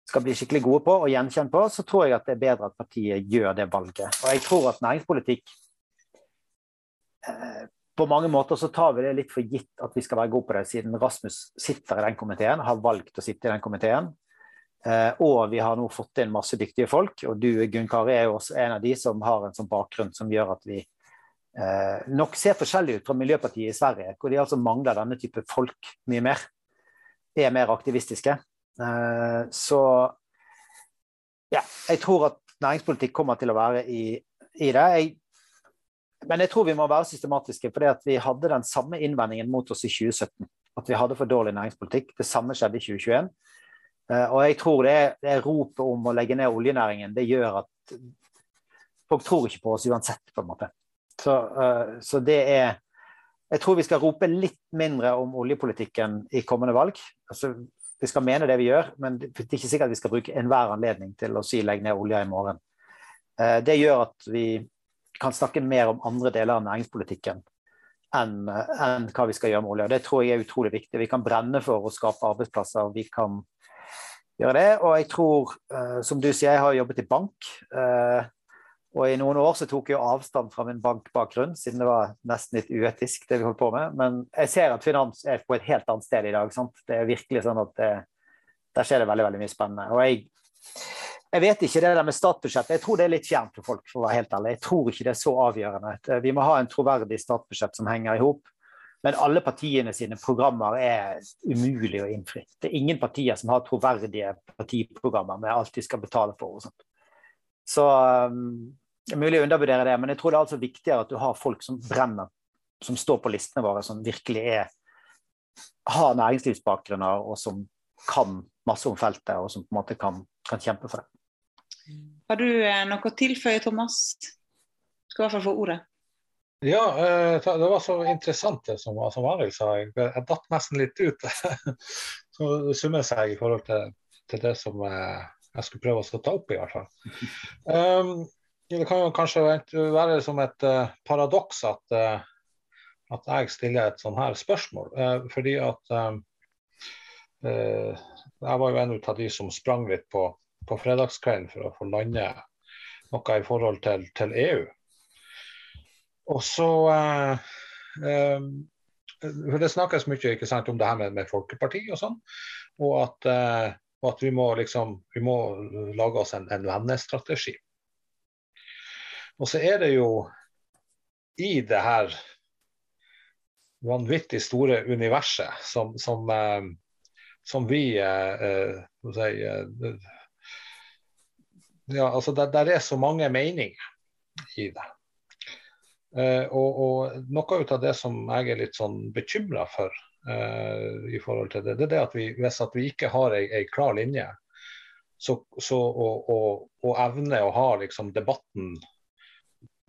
skal bli skikkelig gode på og gjenkjenne på, så tror jeg at det er bedre at partiet gjør det valget. Og jeg tror at næringspolitikk eh, på mange måter så tar vi det litt for gitt at vi skal være gode på det, siden Rasmus sitter i den komiteen, har valgt å sitte i den komiteen. Eh, og vi har nå fått inn masse dyktige folk. Og du, Gunn Kari, er jo også en av de som har en sånn bakgrunn som gjør at vi nok ser forskjellig ut fra Miljøpartiet i Sverige, hvor de altså mangler denne type folk mye mer. Er mer aktivistiske. Eh, så ja, jeg tror at næringspolitikk kommer til å være i, i det. Jeg men jeg tror vi må være systematiske, for vi hadde den samme innvendingen mot oss i 2017. At vi hadde for dårlig næringspolitikk. Det samme skjedde i 2021. Eh, og jeg tror det, det ropet om å legge ned oljenæringen, det gjør at folk tror ikke på oss uansett, på en måte. Så, uh, så det er Jeg tror vi skal rope litt mindre om oljepolitikken i kommende valg. Altså, vi skal mene det vi gjør, men det er ikke sikkert vi skal bruke enhver anledning til å si legg ned olja i morgen. Uh, det gjør at vi kan snakke mer om andre deler av næringspolitikken enn, enn hva vi skal gjøre med olja. Det tror jeg er utrolig viktig. Vi kan brenne for å skape arbeidsplasser. Vi kan gjøre det. Og jeg tror, uh, som du sier, jeg har jobbet i bank. Og i noen år så tok jeg avstand fra min bankbakgrunn, siden det var nesten litt uetisk, det vi holdt på med. Men jeg ser at finans er på et helt annet sted i dag. Sant? Det er virkelig sånn at det, der skjer det veldig, veldig mye spennende. Og jeg jeg vet ikke det der med statsbudsjettet. Jeg tror det er litt fjernt for folk, for å være helt ærlig. Jeg tror ikke det er så avgjørende. Eh, vi må ha en troverdig statsbudsjett som henger i hop. Men alle partiene sine programmer er umulig å innfri. Det er ingen partier som har troverdige partiprogrammer med alt de skal betale for. og sånt. Så um, det er mulig å undervurdere det, men jeg tror det er altså viktigere at du har folk som brenner, som står på listene våre, som virkelig er, har næringslivsbakgrunner og som kan masse om feltet, og som på en måte kan, kan kjempe for det. Har du eh, noe å tilføye, Thomas? Du skal i hvert fall få ordet. Ja, eh, det var så interessant det som, som Arild sa. Jeg, jeg datt nesten litt ut. Så det summer seg i forhold til, til det som eh, jeg skulle prøve å ta opp, i hvert fall. Um, det kan jo kanskje være som et paradoks at, at jeg stiller et sånt her spørsmål. fordi at Jeg var jo en av de som sprang litt på, på fredagskvelden for å få lande noe i forhold til, til EU. Og så for Det snakkes mye ikke sant, om det her med, med folkeparti og sånn. Og at, at vi, må liksom, vi må lage oss en, en vennestrategi. Og så er det jo i det her vanvittig store universet som, som, eh, som vi eh, eh si, eh, ja, altså der, der, er så mange meninger i det. Eh, og, og, Noe av det som jeg er litt sånn bekymra for, eh, i forhold til det, det er det at vi, hvis at vi ikke har ei, ei klar linje, så, så og, og, og evne å ha liksom, debatten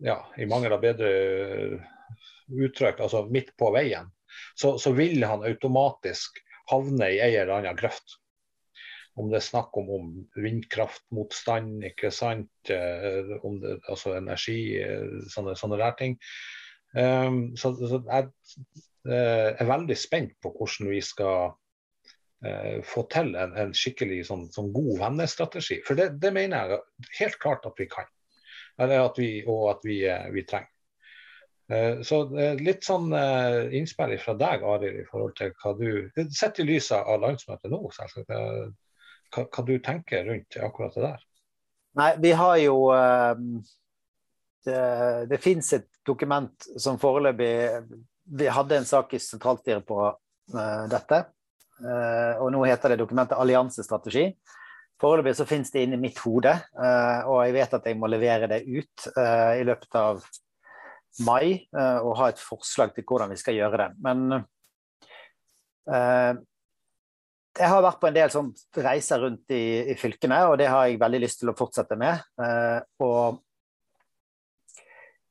ja, i mangel av bedre uttrykk, altså midt på veien, så, så vil han automatisk havne i en eller annen grøft om det er snakk om, om vindkraftmotstand, ikke sant, eh, om det, altså energi, eh, sånne, sånne der ting. Um, så, så, jeg uh, er veldig spent på hvordan vi skal uh, få til en, en skikkelig sånn, sånn god vennestrategi. For det, det, mener jeg helt klart at vi kan, at vi, og at vi, uh, vi trenger. Så litt sånn innspill fra deg, Arild, i forhold til hva du Sett i lys av landsmøtet nå, hva, hva, du tenker rundt akkurat det der? Nei, vi har jo Det, det fins et dokument som foreløpig Vi hadde en sak i sentralstyret på dette. Og nå heter det dokumentet alliansestrategi. Foreløpig så finnes det inni mitt hode, uh, og jeg vet at jeg må levere det ut i løpet av mai og ha et forslag til hvordan vi skal gjøre det. Men jeg har vært på en del sånn reiser rundt i, i, fylkene, og det har jeg veldig lyst til å fortsette med. Og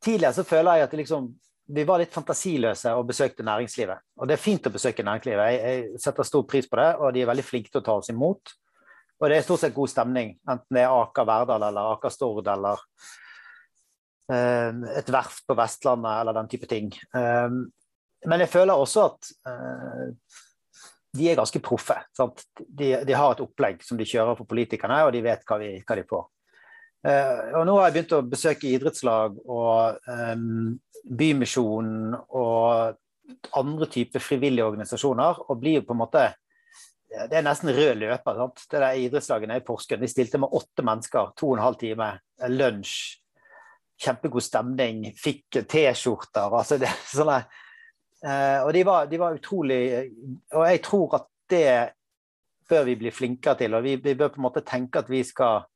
tidligere så føler jeg at liksom, vi var litt fantasiløse og besøkte næringslivet. Og det er fint å besøke næringslivet, jeg, jeg, setter stor pris på det, og de er veldig flinke til å ta oss imot. Og det er stort sett god stemning, enten det er Aker Verdal eller Aker Stord eller uh, et verft på Vestlandet eller den type ting. Um, men jeg føler også at uh, de er ganske proffe. De, de, har et opplegg som de kjører for politikerne, og de vet hva, vi, hva de får. Uh, og nå har jeg begynt å besøke idrettslag og um, Bymisjonen og andre typer frivillige organisasjoner, og blir jo på en måte Det er nesten rød løper. Sant? Det der Idrettslagene i Porsgrunn, de stilte med åtte mennesker, to og en halv time, lunsj, kjempegod stemning, fikk T-skjorter. altså det sånne Uh, og de var, de var, utrolig Og jeg tror at det bør vi bli flinkere til. Og vi, vi bør på en måte tenke at vi skal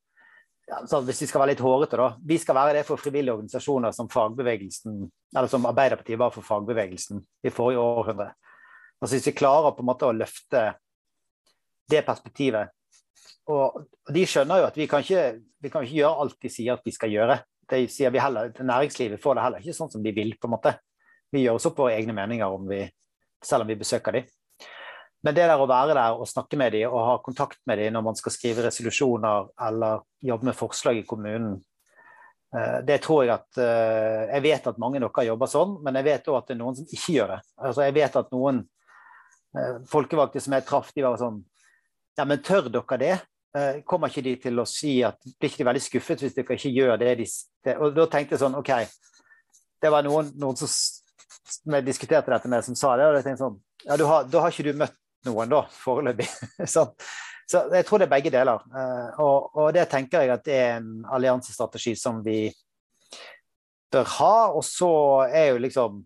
ja, Hvis vi skal være litt hårete, da. Vi skal være det for frivillige organisasjoner som fagbevegelsen, eller som Arbeiderpartiet var for fagbevegelsen i forrige århundre. Altså Hvis vi klarer på en måte å løfte det perspektivet og de skjønner jo at vi kan ikke, vi kan ikke gjøre alt de sier at vi skal gjøre. De sier vi heller, Næringslivet får det heller ikke sånn som de vil. på en måte. Vi gjør oss opp våre egne meninger om vi, selv om vi besøker dem. Men det der å være der og snakke med dem og ha kontakt med dem når man skal skrive resolusjoner eller jobbe med forslag i kommunen, eh, det tror jeg at eh, Jeg vet at mange av dere jobber sånn, men jeg vet òg at det er noen som ikke gjør det. Altså jeg vet at noen eh, folkevalgte som jeg traff, de var sånn Ja, men tør dere det? Kommer ikke de til å si at Blir ikke de veldig skuffet hvis dere ikke gjør det de Og da tenkte jeg sånn OK, det var noen, noen som som jeg diskuterte dette med, som sa det. og jeg tenkte sånn, ja, har, Da har ikke du møtt noen, da, foreløpig. så, så, jeg tror det er begge deler. Uh, og, og, det tenker jeg at det er en alliansestrategi som vi bør ha. Og så er jo liksom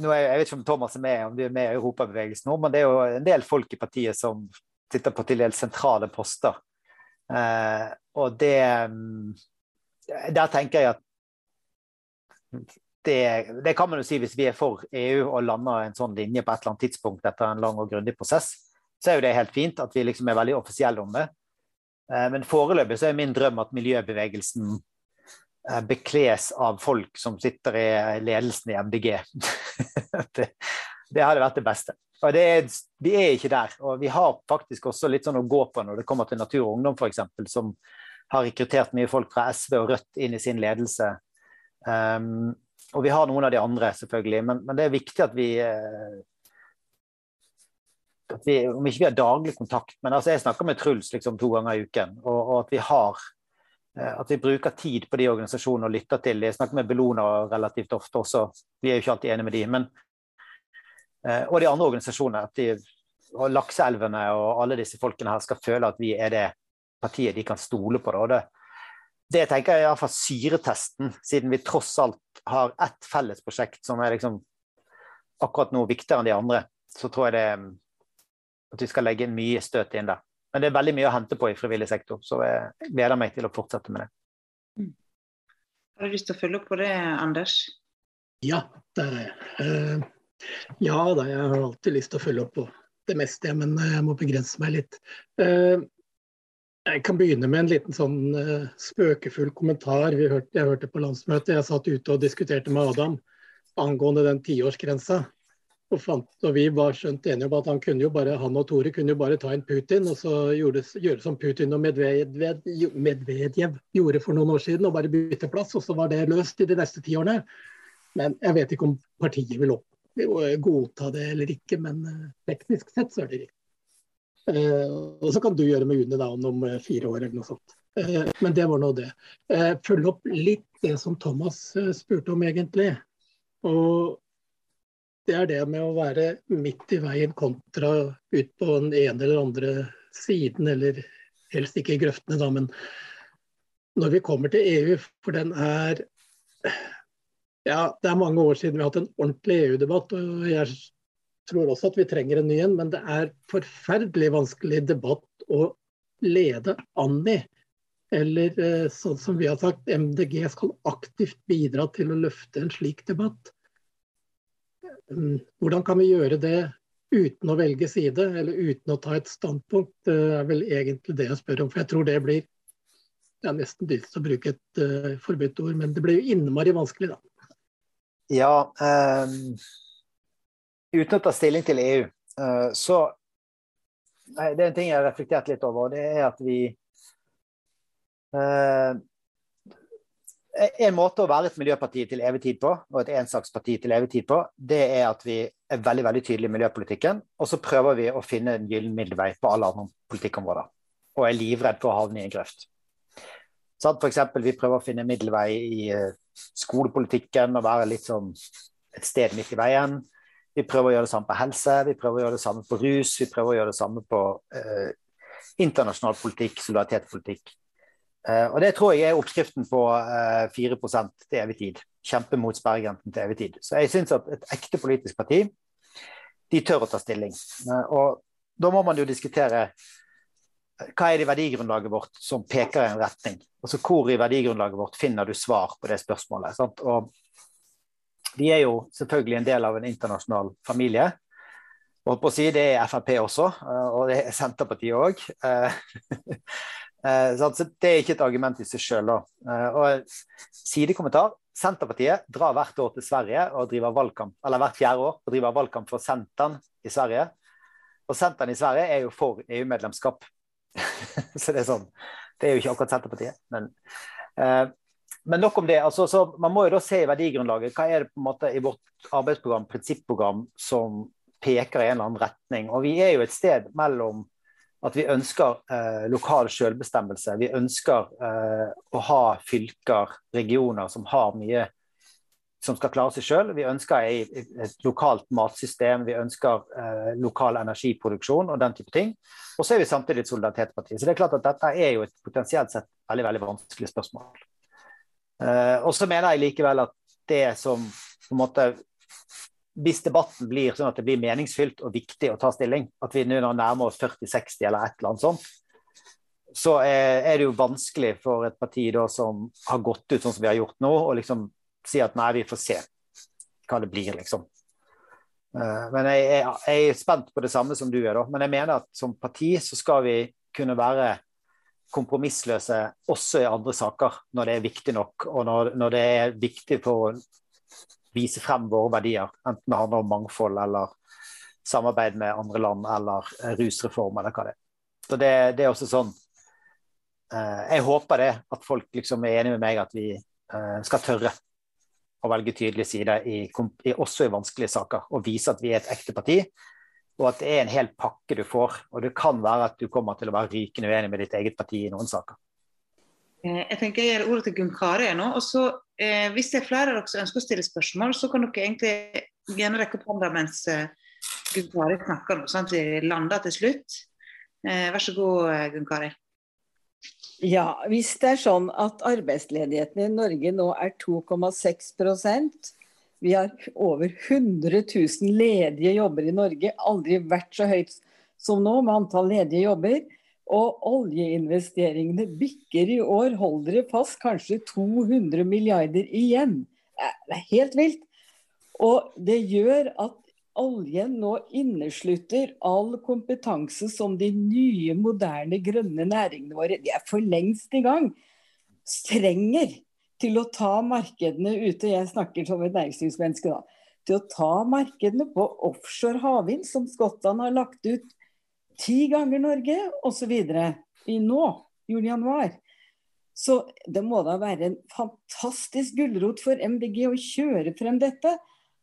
nå er, Jeg vet ikke om Thomas er med, om du er med i Europabevegelsen nå, men det er jo en del folk i partiet som sitter på til dels sentrale poster. Eh, og det mm, Der tenker jeg at det, det, kan man jo si hvis vi er for EU og lander en sånn linje på et eller annet tidspunkt etter en lang og grundig prosess, så er jo det helt fint at vi liksom er veldig offisielle om det. Eh, men foreløpig så er min drøm at miljøbevegelsen bekles av folk som sitter i ledelsen i MDG. det, det hadde vært det beste. Og det Vi er ikke der. Og vi har faktisk også litt sånn å gå på når det kommer til Natur og Ungdom f.eks., som har rekruttert mye folk fra SV og Rødt inn i sin ledelse. Um, og vi har noen av de andre, selvfølgelig. Men, men det er viktig at vi eh, at vi, Om ikke vi har daglig kontakt, men altså jeg snakker med Truls liksom to ganger i uken. Og, og at vi har eh, at vi bruker tid på de organisasjonene og lytter til Jeg snakker med Bellona relativt ofte også, vi er jo ikke alltid enige med de, men eh, Og de andre organisasjonene. at de, og Lakseelvene og alle disse folkene her skal føle at vi er det partiet de kan stole på. Det, det tenker jeg er iallfall syretesten, siden vi tross alt har ett felles prosjekt som er liksom akkurat nå viktigere enn de andre. Så tror jeg det at vi skal legge mye støt inn der. Men det er veldig mye å hente på i frivillig sektor, så jeg gleder meg til å fortsette med det. Mm. Har du lyst til å følge opp på det, Anders? Ja, det er jeg. Uh, ja da, jeg har alltid lyst til å følge opp på det meste, men jeg må begrense meg litt. Uh, jeg kan begynne med en liten sånn uh, spøkefull kommentar. Hørte, jeg hørte på landsmøtet, jeg satt ute og diskuterte med Adam angående den tiårsgrensa. Og, fant, og vi var skjønt enige om at han, kunne jo bare, han og Tore kunne jo bare ta inn Putin og så gjøre, gjøre som Putin og Medvedev, Medvedev gjorde for noen år siden, og bare bytte plass. Og så var det løst i de neste ti årene. Men jeg vet ikke om partiet vil opp, godta det eller ikke, men uh, teknisk sett så er det riktig. Eh, og så kan du gjøre med UNE da om eh, fire år eller noe sånt. Eh, men det var nå det. Følg opp litt det som Thomas spurte om, egentlig. Og det er det med å være midt i veien kontra ut på den ene eller andre siden, eller helst ikke i grøftene, da, men når vi kommer til EU, for den er Ja, det er mange år siden vi har hatt en ordentlig EU-debatt. og jeg tror også at vi trenger en ny en, men det er forferdelig vanskelig debatt å lede an i. Eller eh, sånn som vi har sagt, MDG skal aktivt bidra til å løfte en slik debatt. Mm, hvordan kan vi gjøre det uten å velge side, eller uten å ta et standpunkt? Det er vel egentlig det jeg spør om. For jeg tror det blir Det er nesten dyrt å bruke et uh, forbudt ord, men det blir jo innmari vanskelig, da. Ja, um uten å ta stilling til EU, uh, så nei, Det er en ting jeg har reflektert litt over, og det er at vi eh, En måte å være et miljøparti til evig tid på, og et ensaksparti til evig tid på, det er at vi er veldig veldig tydelige i miljøpolitikken, og så prøver vi å finne en gyllen middelvei på alle andre politikkområder. Og er livredd for å havne i en grøft. Sånn, for eksempel, vi prøver å finne middelvei i eh, skolepolitikken og være litt sånn et sted midt i veien. Vi prøver å gjøre det samme på helse, vi prøver å gjøre det samme på rus, vi prøver å gjøre det samme på eh, internasjonal politikk, solidaritetspolitikk. Eh, og det tror jeg er oppskriften på eh, 4 til evig tid. Kjempe mot sperregrensen til evig tid. Så jeg syns at et ekte politisk parti, de tør å ta stilling. Eh, og da må man jo diskutere eh, hva er det i verdigrunnlaget vårt som peker i en retning? Altså Hvor i verdigrunnlaget vårt finner du svar på det spørsmålet? Sant? Og vi er jo selvfølgelig en del av en internasjonal familie. Og på å si, Det er Frp også, eh, og det er Senterpartiet òg. Eh, eh, så det er ikke et argument i seg sjøl. Og sidekommentar. Senterpartiet drar hvert år til Sverige og driver valgkamp, eller hvert fjerde år og driver valgkamp for Senteren i Sverige. Og Senteren i Sverige er jo for EU-medlemskap. så det er sånn. Det er jo ikke akkurat Senterpartiet, men men nok om det. Altså, man må jo da se i verdigrunnlaget. Hva er det på en måte i vårt arbeidsprogram, prinsipprogram, som peker i en eller annen retning? Og vi er jo et sted mellom at vi ønsker eh, lokal selvbestemmelse. Vi ønsker eh, å ha fylker, regioner, som har mye som skal klare seg sjøl. Vi ønsker et lokalt matsystem, vi ønsker eh, lokal energiproduksjon og den type ting. Og så er vi samtidig et solidaritetsparti. Så det er klart at dette er jo et potensielt sett veldig, veldig vanskelig spørsmål. Uh, og så mener jeg likevel at det som på en måte Hvis debatten blir sånn at det blir meningsfylt og viktig å ta stilling, at vi nå nærmer oss 40-60 eller et eller annet sånt, så er, det jo vanskelig for et parti da som har gått ut sånn som vi har gjort nå, å liksom si at nei, vi får se hva det blir, liksom. Uh, men jeg, jeg, jeg, er spent på det samme som du er, da. Men jeg mener at som parti så skal vi kunne være kompromissløse også i andre saker, når det er viktig nok, og når, når, det er viktig for vise frem våre verdier. Enten det handler om mangfold eller samarbeid med andre land eller rusreform eller hva det er. Så det, det er også sånn eh, Jeg håper det, at folk liksom er enig med meg at vi eh, skal tørre å velge tydelig side i, i, også i vanskelige saker, og vise at vi er et ekte parti. og at det er en hel pakke du får. Og det kan være at du kommer til å være rykende uenig med ditt eget parti i noen saker. Eh, jeg tenker jeg gir ordet til Gunn Kari nå. og så eh, Hvis det er flere av dere som ønsker å stille spørsmål, så kan dere egentlig gjerne rekke opp hånda mens eh, Gunn Kari snakker, sånn at vi lander til slutt. Eh, vær så god, eh, Gunn Kari. Ja, hvis det er sånn at arbeidsledigheten i Norge nå er 2,6% vi har over 100 000 ledige jobber i Norge. Aldri vært så høyt som nå med antall ledige jobber. Og oljeinvesteringene bikker i år, hold dere fast, kanskje 200 milliarder igjen. Det er helt vilt. Og det gjør at oljen nå inneslutter all kompetanse som de nye, moderne, grønne næringene våre de er for lengst i gang. Trenger til å ta markedene ute. Jeg snakker som et næringslivsmenneske, da. Til å ta markedene på offshore havvind, som Skottland har lagt ut ti ganger Norge, osv. i nå, juli-januar. Så det må da være en fantastisk gulrot for MDG å kjøre frem dette.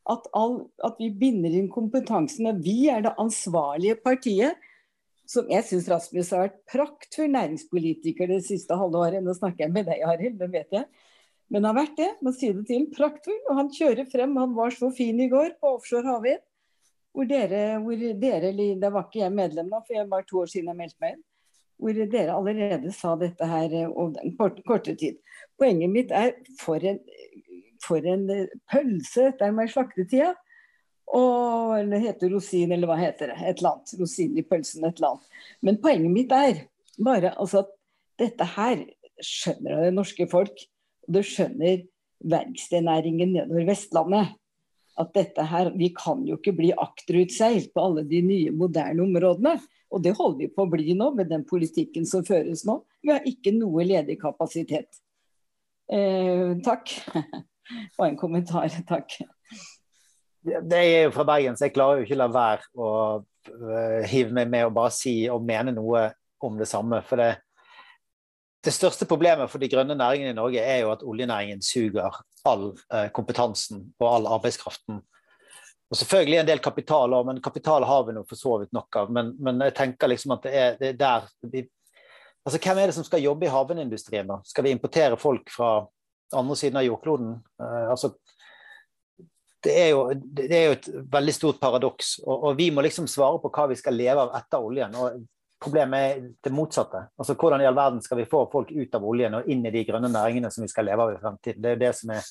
At, all, at vi binder inn kompetansen. Vi er det ansvarlige partiet. Som jeg syns Rasmus har vært praktfull næringspolitiker det siste halve året. Nå snakker jeg med deg, Arild, det vet jeg. Men han har vært det, må si det til. Praktfull. Og han kjører frem. Han var så fin i går på offshore havvind. Hvor dere, hvor dere, Det var ikke jeg medlem da, for jeg var to år siden jeg meldte meg inn. Hvor dere allerede sa dette her eh, over den kort, korte tid. Poenget mitt er for en, for en eh, pølse dette med slaktetida. Og eller heter rosin, eller hva heter det? Et eller annet. Rosin i pølsen, et eller annet. Men poenget mitt er bare altså at dette her skjønner det norske folk Det skjønner verkstednæringen nedover Vestlandet. At dette her, Vi kan jo ikke bli akterutseilt på alle de nye, moderne områdene. Og det holder vi på å bli nå med den politikken som føres nå. Vi har ikke noe ledig kapasitet. Eh, takk. Og en kommentar. Takk. Det er jo fra Bergen, så jeg klarer jo ikke la være å uh, hive meg med og bare si og mene noe om det samme. For det, det største problemet for de grønne næringene i Norge er jo at oljenæringen suger all eh, kompetansen og all arbeidskraften. Og Selvfølgelig en del kapital, men kapital har vi nå for så vidt nok av. Men, men, jeg tenker liksom at det er, det er der vi, altså Hvem er det som skal jobbe i havvindindustrien? da? Skal vi importere folk fra andre siden av jordkloden? Uh, altså, det er, jo, det er, jo, et veldig stort paradoks. Og, og, vi må liksom svare på hva vi skal leve av etter oljen. Og Problemet er det motsatte. Altså Hvordan i all verden skal vi få folk ut av oljen og inn i de grønne næringene som vi skal leve av i fremtiden? Det er det som er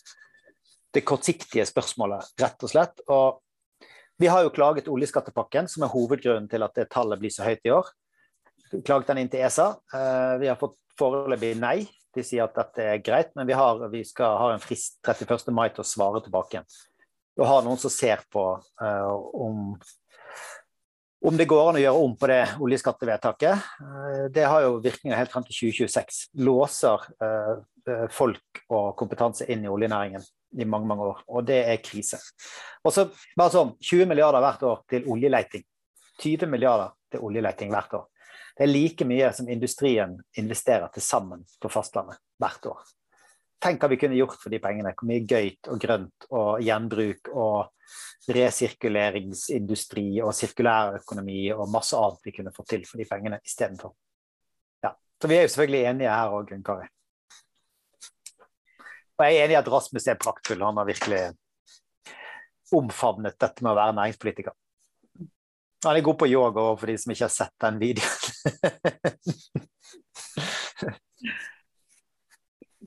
det kortsiktige spørsmålet, rett og slett. Og vi har jo klaget oljeskattepakken, som er hovedgrunnen til at det tallet blir så høyt i år. Klaget den inn til ESA. Eh, vi har fått foreløpig nei. De sier at dette er greit, men vi har, vi skal ha en frist 31. mai til å svare tilbake. Og har noen som ser på uh, om om det går an å gjøre om på det oljeskattevedtaket. Eh, det har jo virkninger helt frem til 2026. Låser eh, eh, folk og kompetanse inn i oljenæringen i mange mange år. Og det er krise. Og så bare sånn, 20 milliarder hvert år til oljeleiting. 20 milliarder til oljeleiting hvert år. Det er like mye som industrien investerer til sammen på fastlandet hvert år. Tenk hva vi kunne gjort for de pengene. Hvor mye gøyt og grønt og gjenbruk og resirkuleringsindustri og sirkulærøkonomi og masse annet vi kunne fått til for de pengene istedenfor. Ja. Så vi er jo selvfølgelig enige her òg, Gunn Kari. Og jeg er enig i at Rasmus er praktfull. Han har virkelig omfavnet dette med å være næringspolitiker. Han er god på yoga for de som ikke har sett den videoen.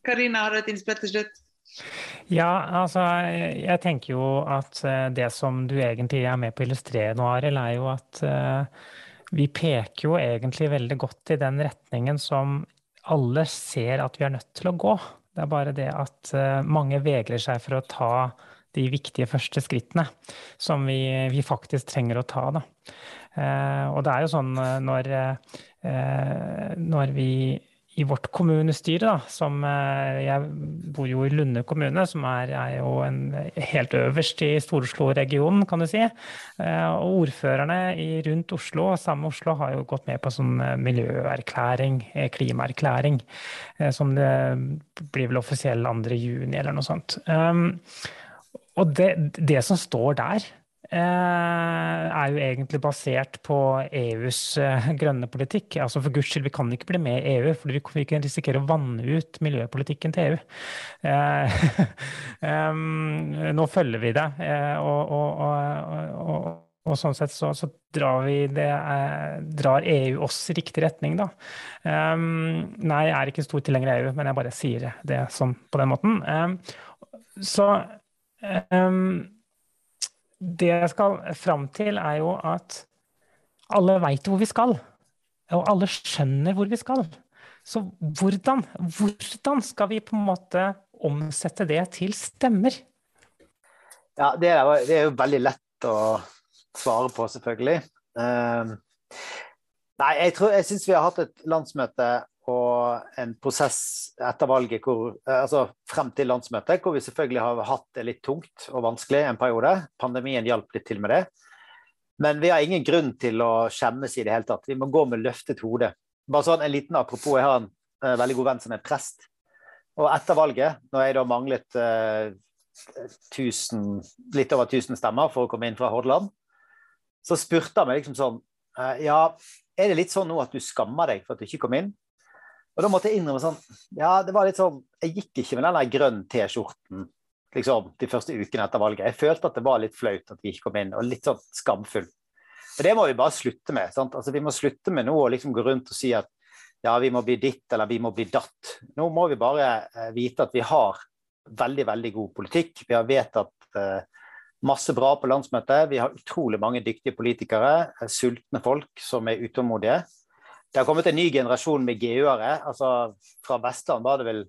Karina, har et innspill til slutt? Ja, altså jeg tenker jo at eh, det som du egentlig er med på å illustrere nå, Arild, er jo at uh, vi peker jo egentlig veldig godt i den retningen som alle ser at vi er nødt til å gå. Det er bare det at uh, mange vegrer seg for å ta de viktige første skrittene som vi, vi faktisk trenger å ta. Da. Uh, og det er jo sånn når, når vi i vårt kommunestyre, da, som eh, Jeg bor jo i Lunde kommune, som er, er jo en, helt øverst i Stor-Oslo-regionen, kan du si. Eh, og ordførerne rundt Oslo, sammen med Oslo, har jo gått med på sånn eh, miljøerklæring, klimaerklæring, som det blir vel offisiell 2. juni eller noe sånt. Um, og det, det som står der, er jo egentlig basert på EUs grønne politikk. Altså For guds skyld, vi kan ikke bli med i EU, for vi kan risikere å vanne ut miljøpolitikken til EU. Nå følger vi det, og, og, og, og sånn sett så, så drar, det, drar, EU oss i riktig retning, da. Nei, jeg er ikke stor tilhenger av EU, men jeg bare sier det sånn på den måten. Så det jeg skal fram til, er jo at alle veit hvor vi skal. Og alle skjønner hvor vi skal. Så hvordan, hvordan skal vi på en måte omsette det til stemmer? Ja, det er, det er jo veldig lett å svare på, selvfølgelig. Uh, nei, jeg, tror, jeg syns vi har hatt et landsmøte og en prosess etter valget hvor, eh, altså frem til landsmøtet, hvor vi selvfølgelig har hatt det litt tungt og vanskelig en periode. Pandemien hjalp litt til med det. Men vi har ingen grunn til å skjemmes i det hele tatt. Vi må gå med løftet hode. Bare sånn en liten apropos, jeg har en uh, veldig god venn som er prest. Og etter valget, når jeg da manglet uh, tusen, litt over 1000 stemmer for å komme inn fra Hordaland, så spurte han meg liksom sånn uh, Ja, er det litt sånn nå at du skammer deg for at du ikke kom inn? Og da måtte jeg innrømme sånn Ja, det var litt sånn Jeg gikk ikke med den der grønn T-skjorten liksom, de første ukene etter valget. Jeg følte at det var litt flaut at vi ikke kom inn, og litt sånn skamfull. Og det må vi bare slutte med. Altså, Vi må slutte med nå å liksom gå rundt og si at ja, vi må bli ditt eller vi må bli datt. Nå må vi bare eh, vite at vi har veldig, veldig god politikk. Vi har vedtatt eh, masse bra på landsmøtet. Vi har utrolig mange dyktige politikere, eh, sultne folk som er utålmodige det har kommet en ny generasjon med GU-ere. altså Fra Vestland var det vel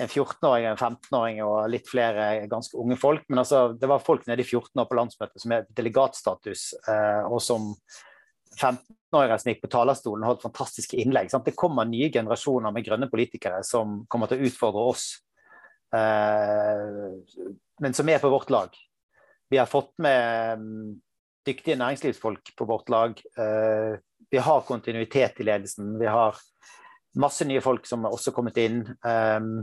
en 14-åring, en 15-åring og litt flere ganske unge folk. Men altså, det var folk nede i 14 år på landsmøtet som er delegatstatus, eh, og som 15-åringer som gikk på talerstolen og holdt fantastiske innlegg. Sant? Det kommer nye generasjoner med grønne politikere som kommer til å utfordre oss, eh, men som er på vårt lag. Vi har fått med dyktige næringslivsfolk på vårt lag. Eh, vi har kontinuitet i ledelsen. Vi har masse nye folk som har også kommet inn. Um,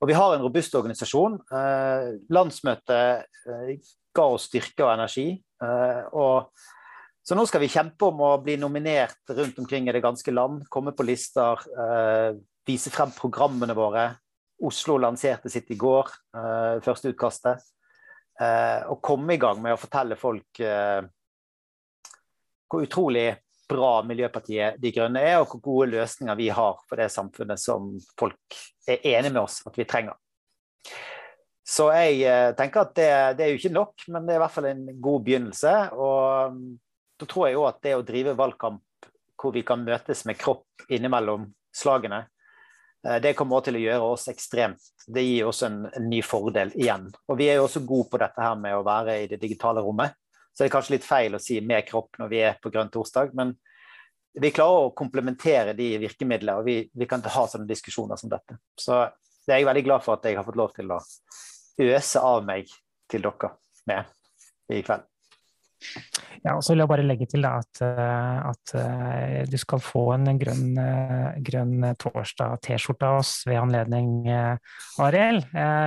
og vi har en robust organisasjon. Uh, landsmøtet ga oss styrke og energi. Og, så nå skal vi kjempe om å bli nominert rundt omkring i det ganske land. Komme på lister, vise frem programmene våre. Oslo lanserte sitt i går, første utkastet. Og komme i gang med å fortelle folk hvor utrolig bra Miljøpartiet De Grønne er, og hvor gode løsninger vi har for det samfunnet som folk er enig med oss at vi trenger. Så jeg eh, tenker at det, det, er jo ikke nok, men det er i hvert fall en god begynnelse. Og mm, da tror jeg òg at det å drive valgkamp hvor vi kan møtes med kropp innimellom slagene, eh, det kommer også til å gjøre oss ekstremt. Det gir oss en, en ny fordel igjen. Og vi er jo også gode på dette her med å være i det digitale rommet. Så det er kanskje litt feil å si med kropp når vi er på grønn torsdag, men vi klarer å komplementere de virkemidlene, og vi, vi, kan ha sånne diskusjoner som dette. Så det er jeg veldig glad for at jeg har fått lov til å øse av meg til dere med i kveld. Ja, og så vil jeg bare legge til da, at, eh, at, eh, du skal få en grønn, eh, grønn torsdag-T-skjorte av oss ved anledning, Ariel,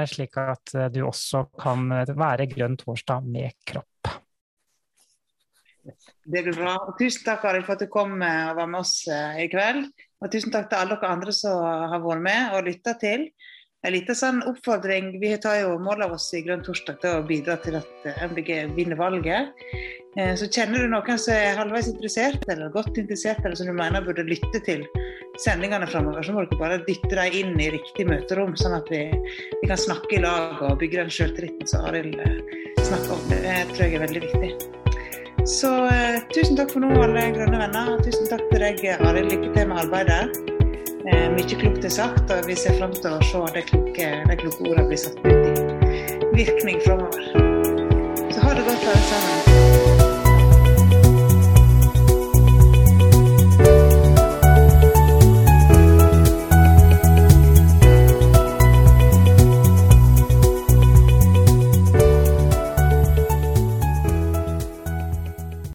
Slik at du også kan være grønn torsdag med kropp. Det blir bra. Og tusen takk Arild, for at du kom og var med oss i kveld. Og tusen takk til alle dere andre som har vært med og lytta til. En liten sånn oppfordring. Vi tar jo mål av oss i Grønn torsdag til å bidra til at eh, MBG vinner valget. Eh, så kjenner du noen som er halvveis interessert, eller godt interessert, eller som du mener burde lytte til sendingene framover, så må dere bare dytte dem inn i riktig møterom, sånn at vi, vi kan snakke i lag og bygge den sjøltilliten som Arild snakker om. Det tror jeg er veldig viktig. Så eh, tusen takk for nå, alle grønne venner. Tusen takk til deg, Arild. Lykke til med arbeidet. Eh, mye klokt er sagt, og vi ser fram til å se de kloke, de kloke ordene bli satt ut i virkning framover. Så ha det godt, alle sammen.